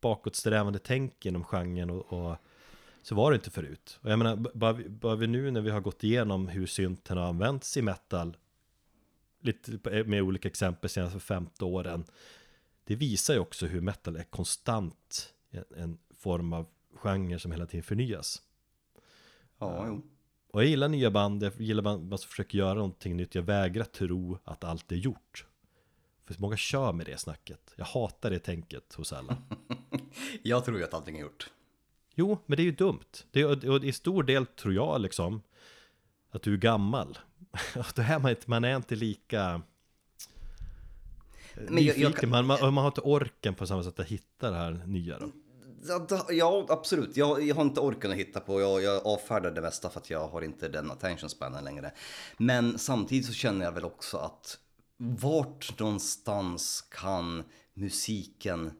bakåtsträvande tänk inom genren och, och så var det inte förut. Och jag menar, bara vi, bara vi nu när vi har gått igenom hur synten har använts i metal lite med olika exempel senaste 50 åren det visar ju också hur metal är konstant en, en form av genre som hela tiden förnyas. Ja, jo. Och jag gillar nya band, jag gillar band som försöker göra någonting nytt. Jag vägrar tro att allt är gjort. För många kör med det snacket. Jag hatar det tänket hos alla. Jag tror ju att allting är gjort. Jo, men det är ju dumt. Det är, och i stor del tror jag liksom att du är gammal. Och då är man inte, man är inte lika Men jag- jag nyfiken. kan- Man, man, man har inte orken på samma sätt att hitta det här nya då. Ja, absolut. Jag, jag har inte orken att hitta på. Jag, jag avfärdar det mesta för att jag har inte den attention spanen längre. Men samtidigt så känner jag väl också att vart någonstans kan musiken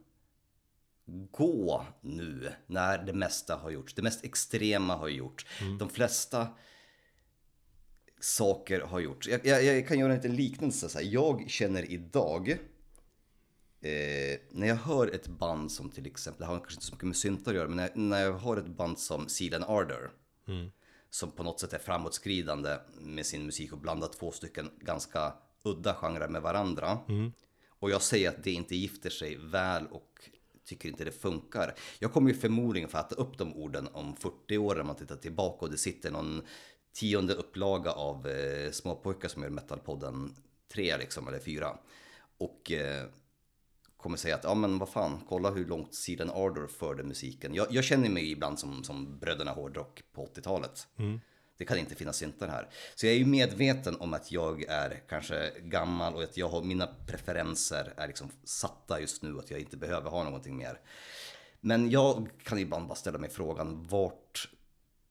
gå nu när det mesta har gjorts? Det mest extrema har gjorts. De flesta saker har gjorts. Jag, jag, jag kan göra en liten liknelse. Så här. Jag känner idag eh, när jag hör ett band som till exempel, det har kanske inte så mycket med syntar att göra, men när, när jag hör ett band som Seal and Ardor, som på något sätt är framåtskridande med sin musik och blandar två stycken ganska udda genrer med varandra. Och jag säger att det inte gifter sig väl och tycker inte det funkar. Jag kommer ju förmodligen få äta upp de orden om 40 år när man tittar tillbaka och det sitter någon tionde upplaga av eh, småpojkar som gör Metalpodden 3 liksom, eller 4. Och eh, kommer säga att ja men vad fan, kolla hur långt Seed Ardor förde musiken. Jag, jag känner mig ibland som, som bröderna Hårdrock på 80-talet. Det kan inte finnas syntar här. Så jag är ju medveten om att jag är kanske gammal och att jag har, mina preferenser är liksom satta just nu. Att jag inte behöver ha någonting mer. Men jag kan ibland bara ställa mig frågan vart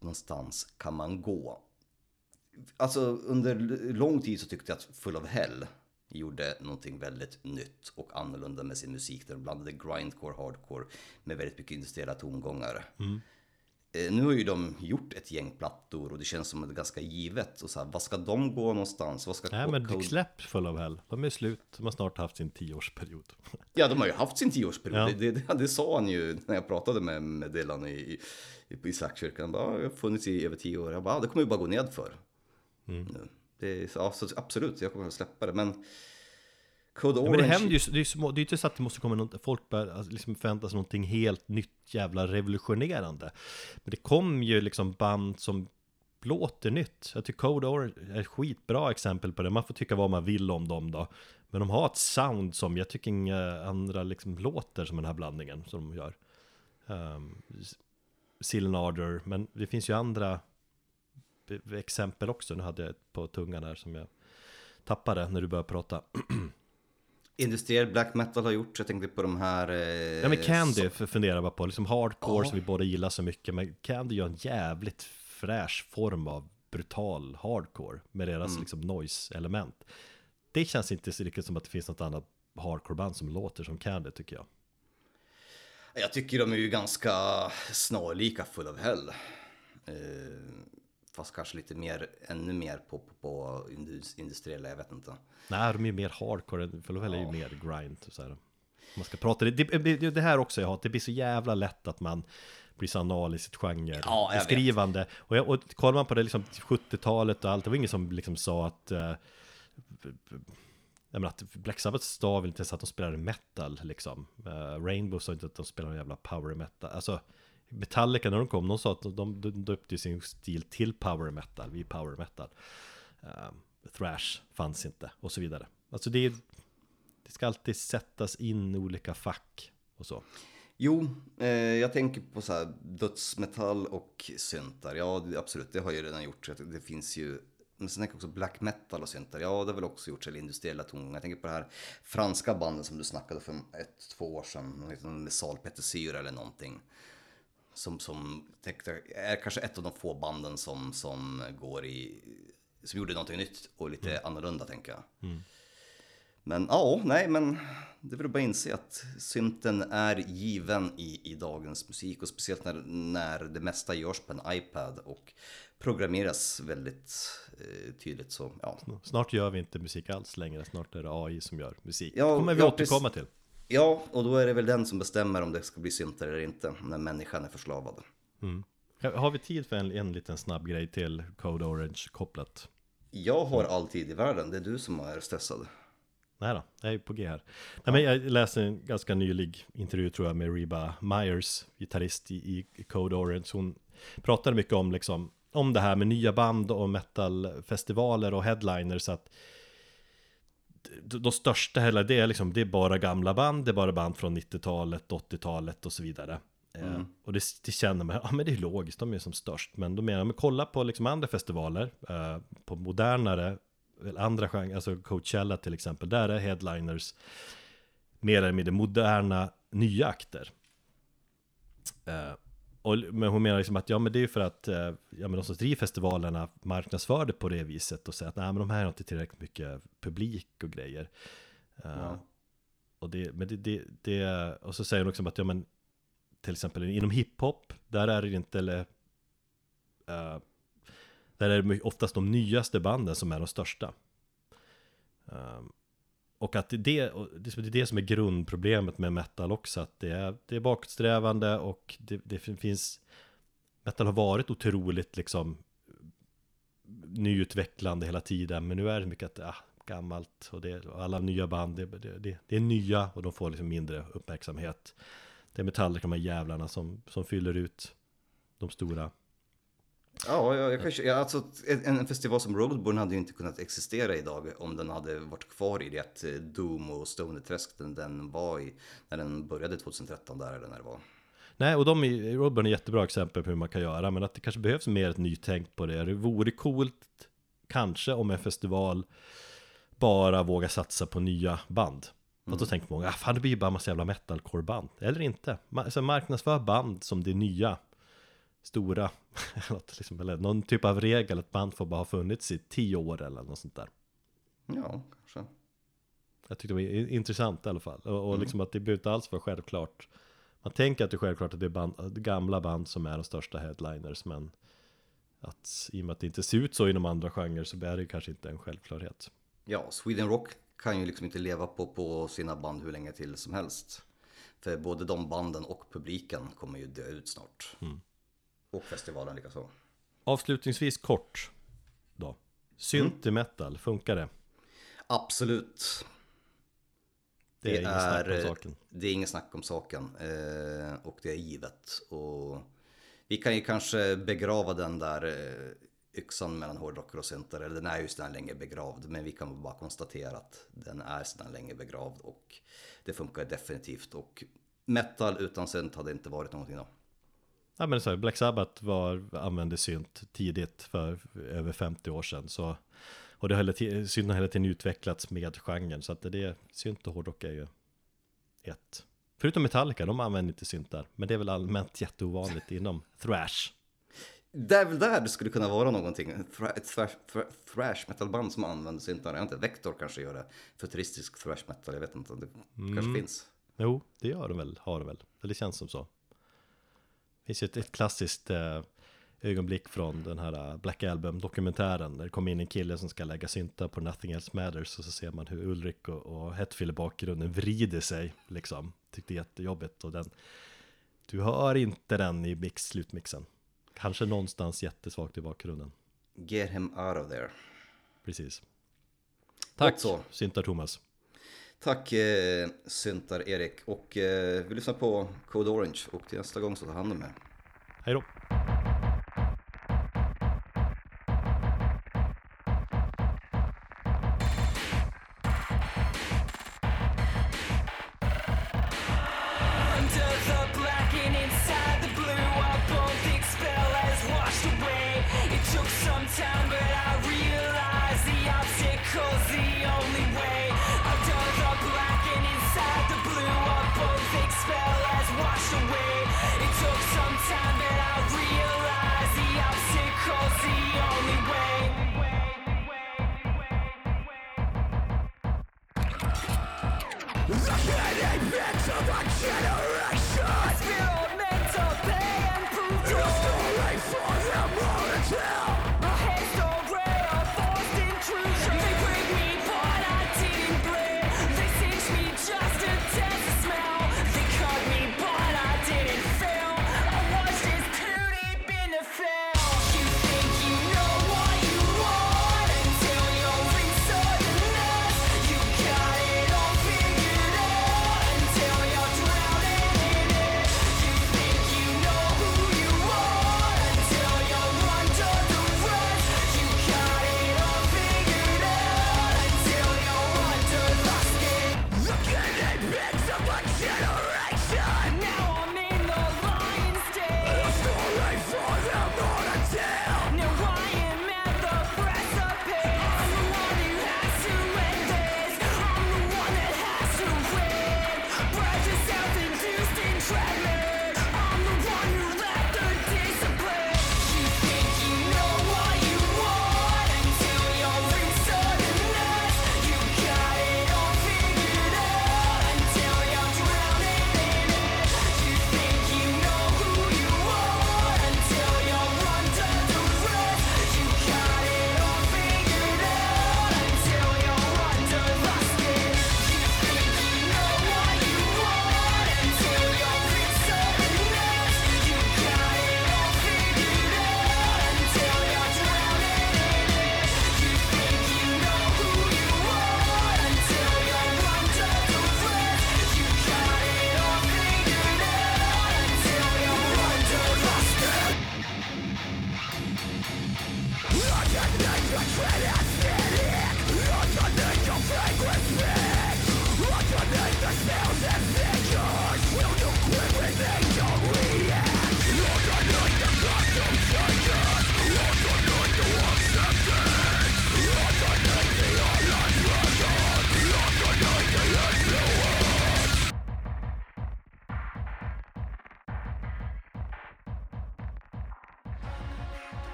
någonstans kan man gå? Alltså under lång tid så tyckte jag att Full of Hell gjorde någonting väldigt nytt och annorlunda med sin musik. Där de blandade grindcore, hardcore med väldigt mycket industriella tongångar. Mm. Nu har ju de gjort ett gäng plattor och det känns som ett ganska givet. Och så här, vad ska de gå någonstans? Vad ska Nej men Code- släpp Full of Hell. De är slut. De har snart haft sin tioårsperiod. Ja, de har ju haft sin tioårsperiod. Ja. Det, det, det sa han ju när jag pratade med, med Dylan i, i, i Slagkyrkan. Han bara, "Ja, jag har funnits i över tio år. Jag bara, "Ja, det kommer ju bara gå ned för. Mm. Det ja, så, absolut, jag kommer att släppa det. Men Code Ja, Orange... men det händer ju, det är ju små, det är ju inte så att det måste komma något, folk börjar alltså, liksom förvänta sig någonting helt nytt, jävla revolutionerande. Men det kom ju liksom band som låter nytt. Jag tycker Code Orange är ett skitbra exempel på det. Man får tycka vad man vill om dem då. Men de har ett sound som jag tycker inga andra liksom låter som den här blandningen som de gör. Um, Silnarder, men det finns ju andra exempel också. Nu hade jag ett på tungan här som jag tappade när du började prata. Industriell black metal har gjort, jag tänkte på de här... Eh, Ja men Candy för funderar bara på, liksom hardcore Ja. som vi båda gillar så mycket Men Candy gör en jävligt fräsch form av brutal hardcore Med deras Mm. liksom noise-element Det känns inte så riktigt som att det finns något annat hardcore-band som låter som Candy tycker jag Jag tycker de är ju ganska snarlika Full of Hell. Eh, fast kanske lite mer, ännu mer på, på, på indus- industriella, jag vet inte. Nej, de är ju mer hardcore, för de är ju mer grind så här. Man ska prata, det, det, det, här också jag har, det blir så jävla lätt att man blir så anal i sitt genre Ja, beskrivande. Och, jag, och kollar man på det liksom 70-talet och allt, det var ingen som liksom sa att eh, jag menar att Black Sabbath sa väl inte ens att de spelade metal liksom. Uh, Rainbow sa inte att de spelade jävla power metal. Alltså Metallica när de kom, de sa att de, döpte sin stil till power metal, vi är power metal. Uh, thrash fanns inte och så vidare. Alltså det, är- det ska alltid sättas in i olika fack och så. Jo, eh, jag tänker på så här dödsmetall och syntar. Ja, absolut, det har jag redan gjort. Det finns ju, men sen tänker jag också black metal och syntar. Ja, det har väl också gjorts, eller industriella tongångar. Jag tänker på det här franska bandet som du snackade för ett, två år sedan. Liksom Någon liten med salpetersyra eller någonting. Som, som är kanske ett av de få banden som, som går i, som gjorde någonting nytt och lite annorlunda tänker jag. Men ja, nej, men det är väl bara inse att synten är given i, i dagens musik och speciellt när, när det mesta görs på en iPad och programmeras väldigt eh, tydligt så ja. Snart gör vi inte musik alls längre, snart är det AI som gör musik. Ja, det kommer vi ja, återkomma till. Ja, och då är det väl den som bestämmer om det ska bli syntar eller inte när människan är förslavad. Har vi tid för en, en liten snabb grej till Code Orange kopplat? Jag har all tid i världen, det är du som är stressad. Nej då, jag är på G här. Nej, men jag läste en ganska nylig intervju tror jag med Reba Myers, gitarrist i, i Code Orange. Hon pratade mycket om, liksom, om det här med nya band och metalfestivaler och headliners. Att de, största heller, det är liksom, det är bara gamla band, det är bara band från 90-talet, 80-talet och så vidare. Eh, och det, det känner man, ja men det är logiskt, de är som störst. Men då menar jag, men kolla på liksom andra festivaler, eh, på modernare, eller andra genrer, alltså Coachella till exempel, där är headliners mer eller mindre moderna nya akter. Eh, och, men hon menar liksom att ja men det är för att eh, ja, men de som driver festivalerna marknadsför det på det viset och säger att nej men de här har inte tillräckligt mycket publik och grejer. Eh, och, det, men det, det, det, och så säger hon också att ja men till exempel inom hiphop, där är det inte eller eh, där är det oftast de nyaste banden som är de största. Um, och att det, det är det som är grundproblemet med metal också, att det är, det är bakåtsträvande och det, det finns Metal har varit otroligt liksom nyutvecklande hela tiden, men nu är det mycket att, ah, gammalt och, det, och alla nya band, det, det, det, det är nya och de får liksom mindre uppmärksamhet. Det är Metallica, de här jävlarna som, som fyller ut de stora. Ja, jag, jag kanske, ja, alltså, en, en festival som Roadburn hade ju inte kunnat existera idag om den hade varit kvar i det eh, Doom och Stoner-träsk den, den var i när den började 2013 där eller när det var. Nej, och de i Roadburn är jättebra exempel på hur man kan göra, men att det kanske behövs mer ett nytänk på det. Det vore coolt, kanske, om en festival bara vågar satsa på nya band. Och då tänker många, ah, fan det blir ju bara massa jävla metalcore-band. Eller inte. Alltså marknadsför band som det nya, stora, liksom, eller någon typ av regel, att band får bara ha funnits i tio år eller något sånt där. Ja, kanske. Jag tyckte det var intressant i alla fall. Och, och liksom att det behöver inte alls vara självklart. Man tänker att det är självklart att det är band, gamla band som är de största headliners, men att i och med att det inte ser ut så inom andra genrer så är det kanske inte en självklarhet. Ja, Sweden Rock kan ju liksom inte leva på, på sina band hur länge till som helst. För både de banden och publiken kommer ju dö ut snart. Och festivalen likaså. Avslutningsvis kort då. Synt i metal, funkar det? Absolut. Det är inget snack om eh, saken. Det är inget snack om saken. Eh, och det är givet. Och vi kan ju kanske begrava den där eh, yxan mellan hårdrockare och syntare. Eller den är ju sedan länge begravd. Men vi kan bara konstatera att den är sedan länge begravd. Och det funkar definitivt. Och metal utan synt hade inte varit någonting då. Ja men så här, Black Sabbath var, använde synt tidigt för över 50 år sedan så Och det har hela tiden, synt har hela tiden utvecklats med genren, så att det är, synt och hårdrock är ju ett. Förutom Metallica, de använder inte syntar, men det är väl allmänt jätteovanligt inom thrash. Det är väl där det skulle kunna vara någonting. Ett thrash, thra- thrash metal-band som använder syntar. Jag vet inte, Vector kanske gör det. Futuristisk thrash metal, jag vet inte. Det kanske finns. Jo, det gör de väl, har de väl. Eller det känns som så. Finns ju ett, ett klassiskt eh, ögonblick från den här eh, Black Album-dokumentären. Där det kommer in en kille som ska lägga syntar på Nothing Else Matters. Och så ser man hur Ulrik och, och Hetfield i bakgrunden vrider sig. Liksom. Tyckte jättejobbigt. Och den, du hör inte den i mix, slutmixen. Kanske någonstans jättesvagt i bakgrunden. Get him out of there. Precis. Tack, så. syntar Thomas. Tack eh, Syntar Erik. Och eh, vi lyssnar på Code Orange. Och till nästa gång så ta hand om er. Hej då.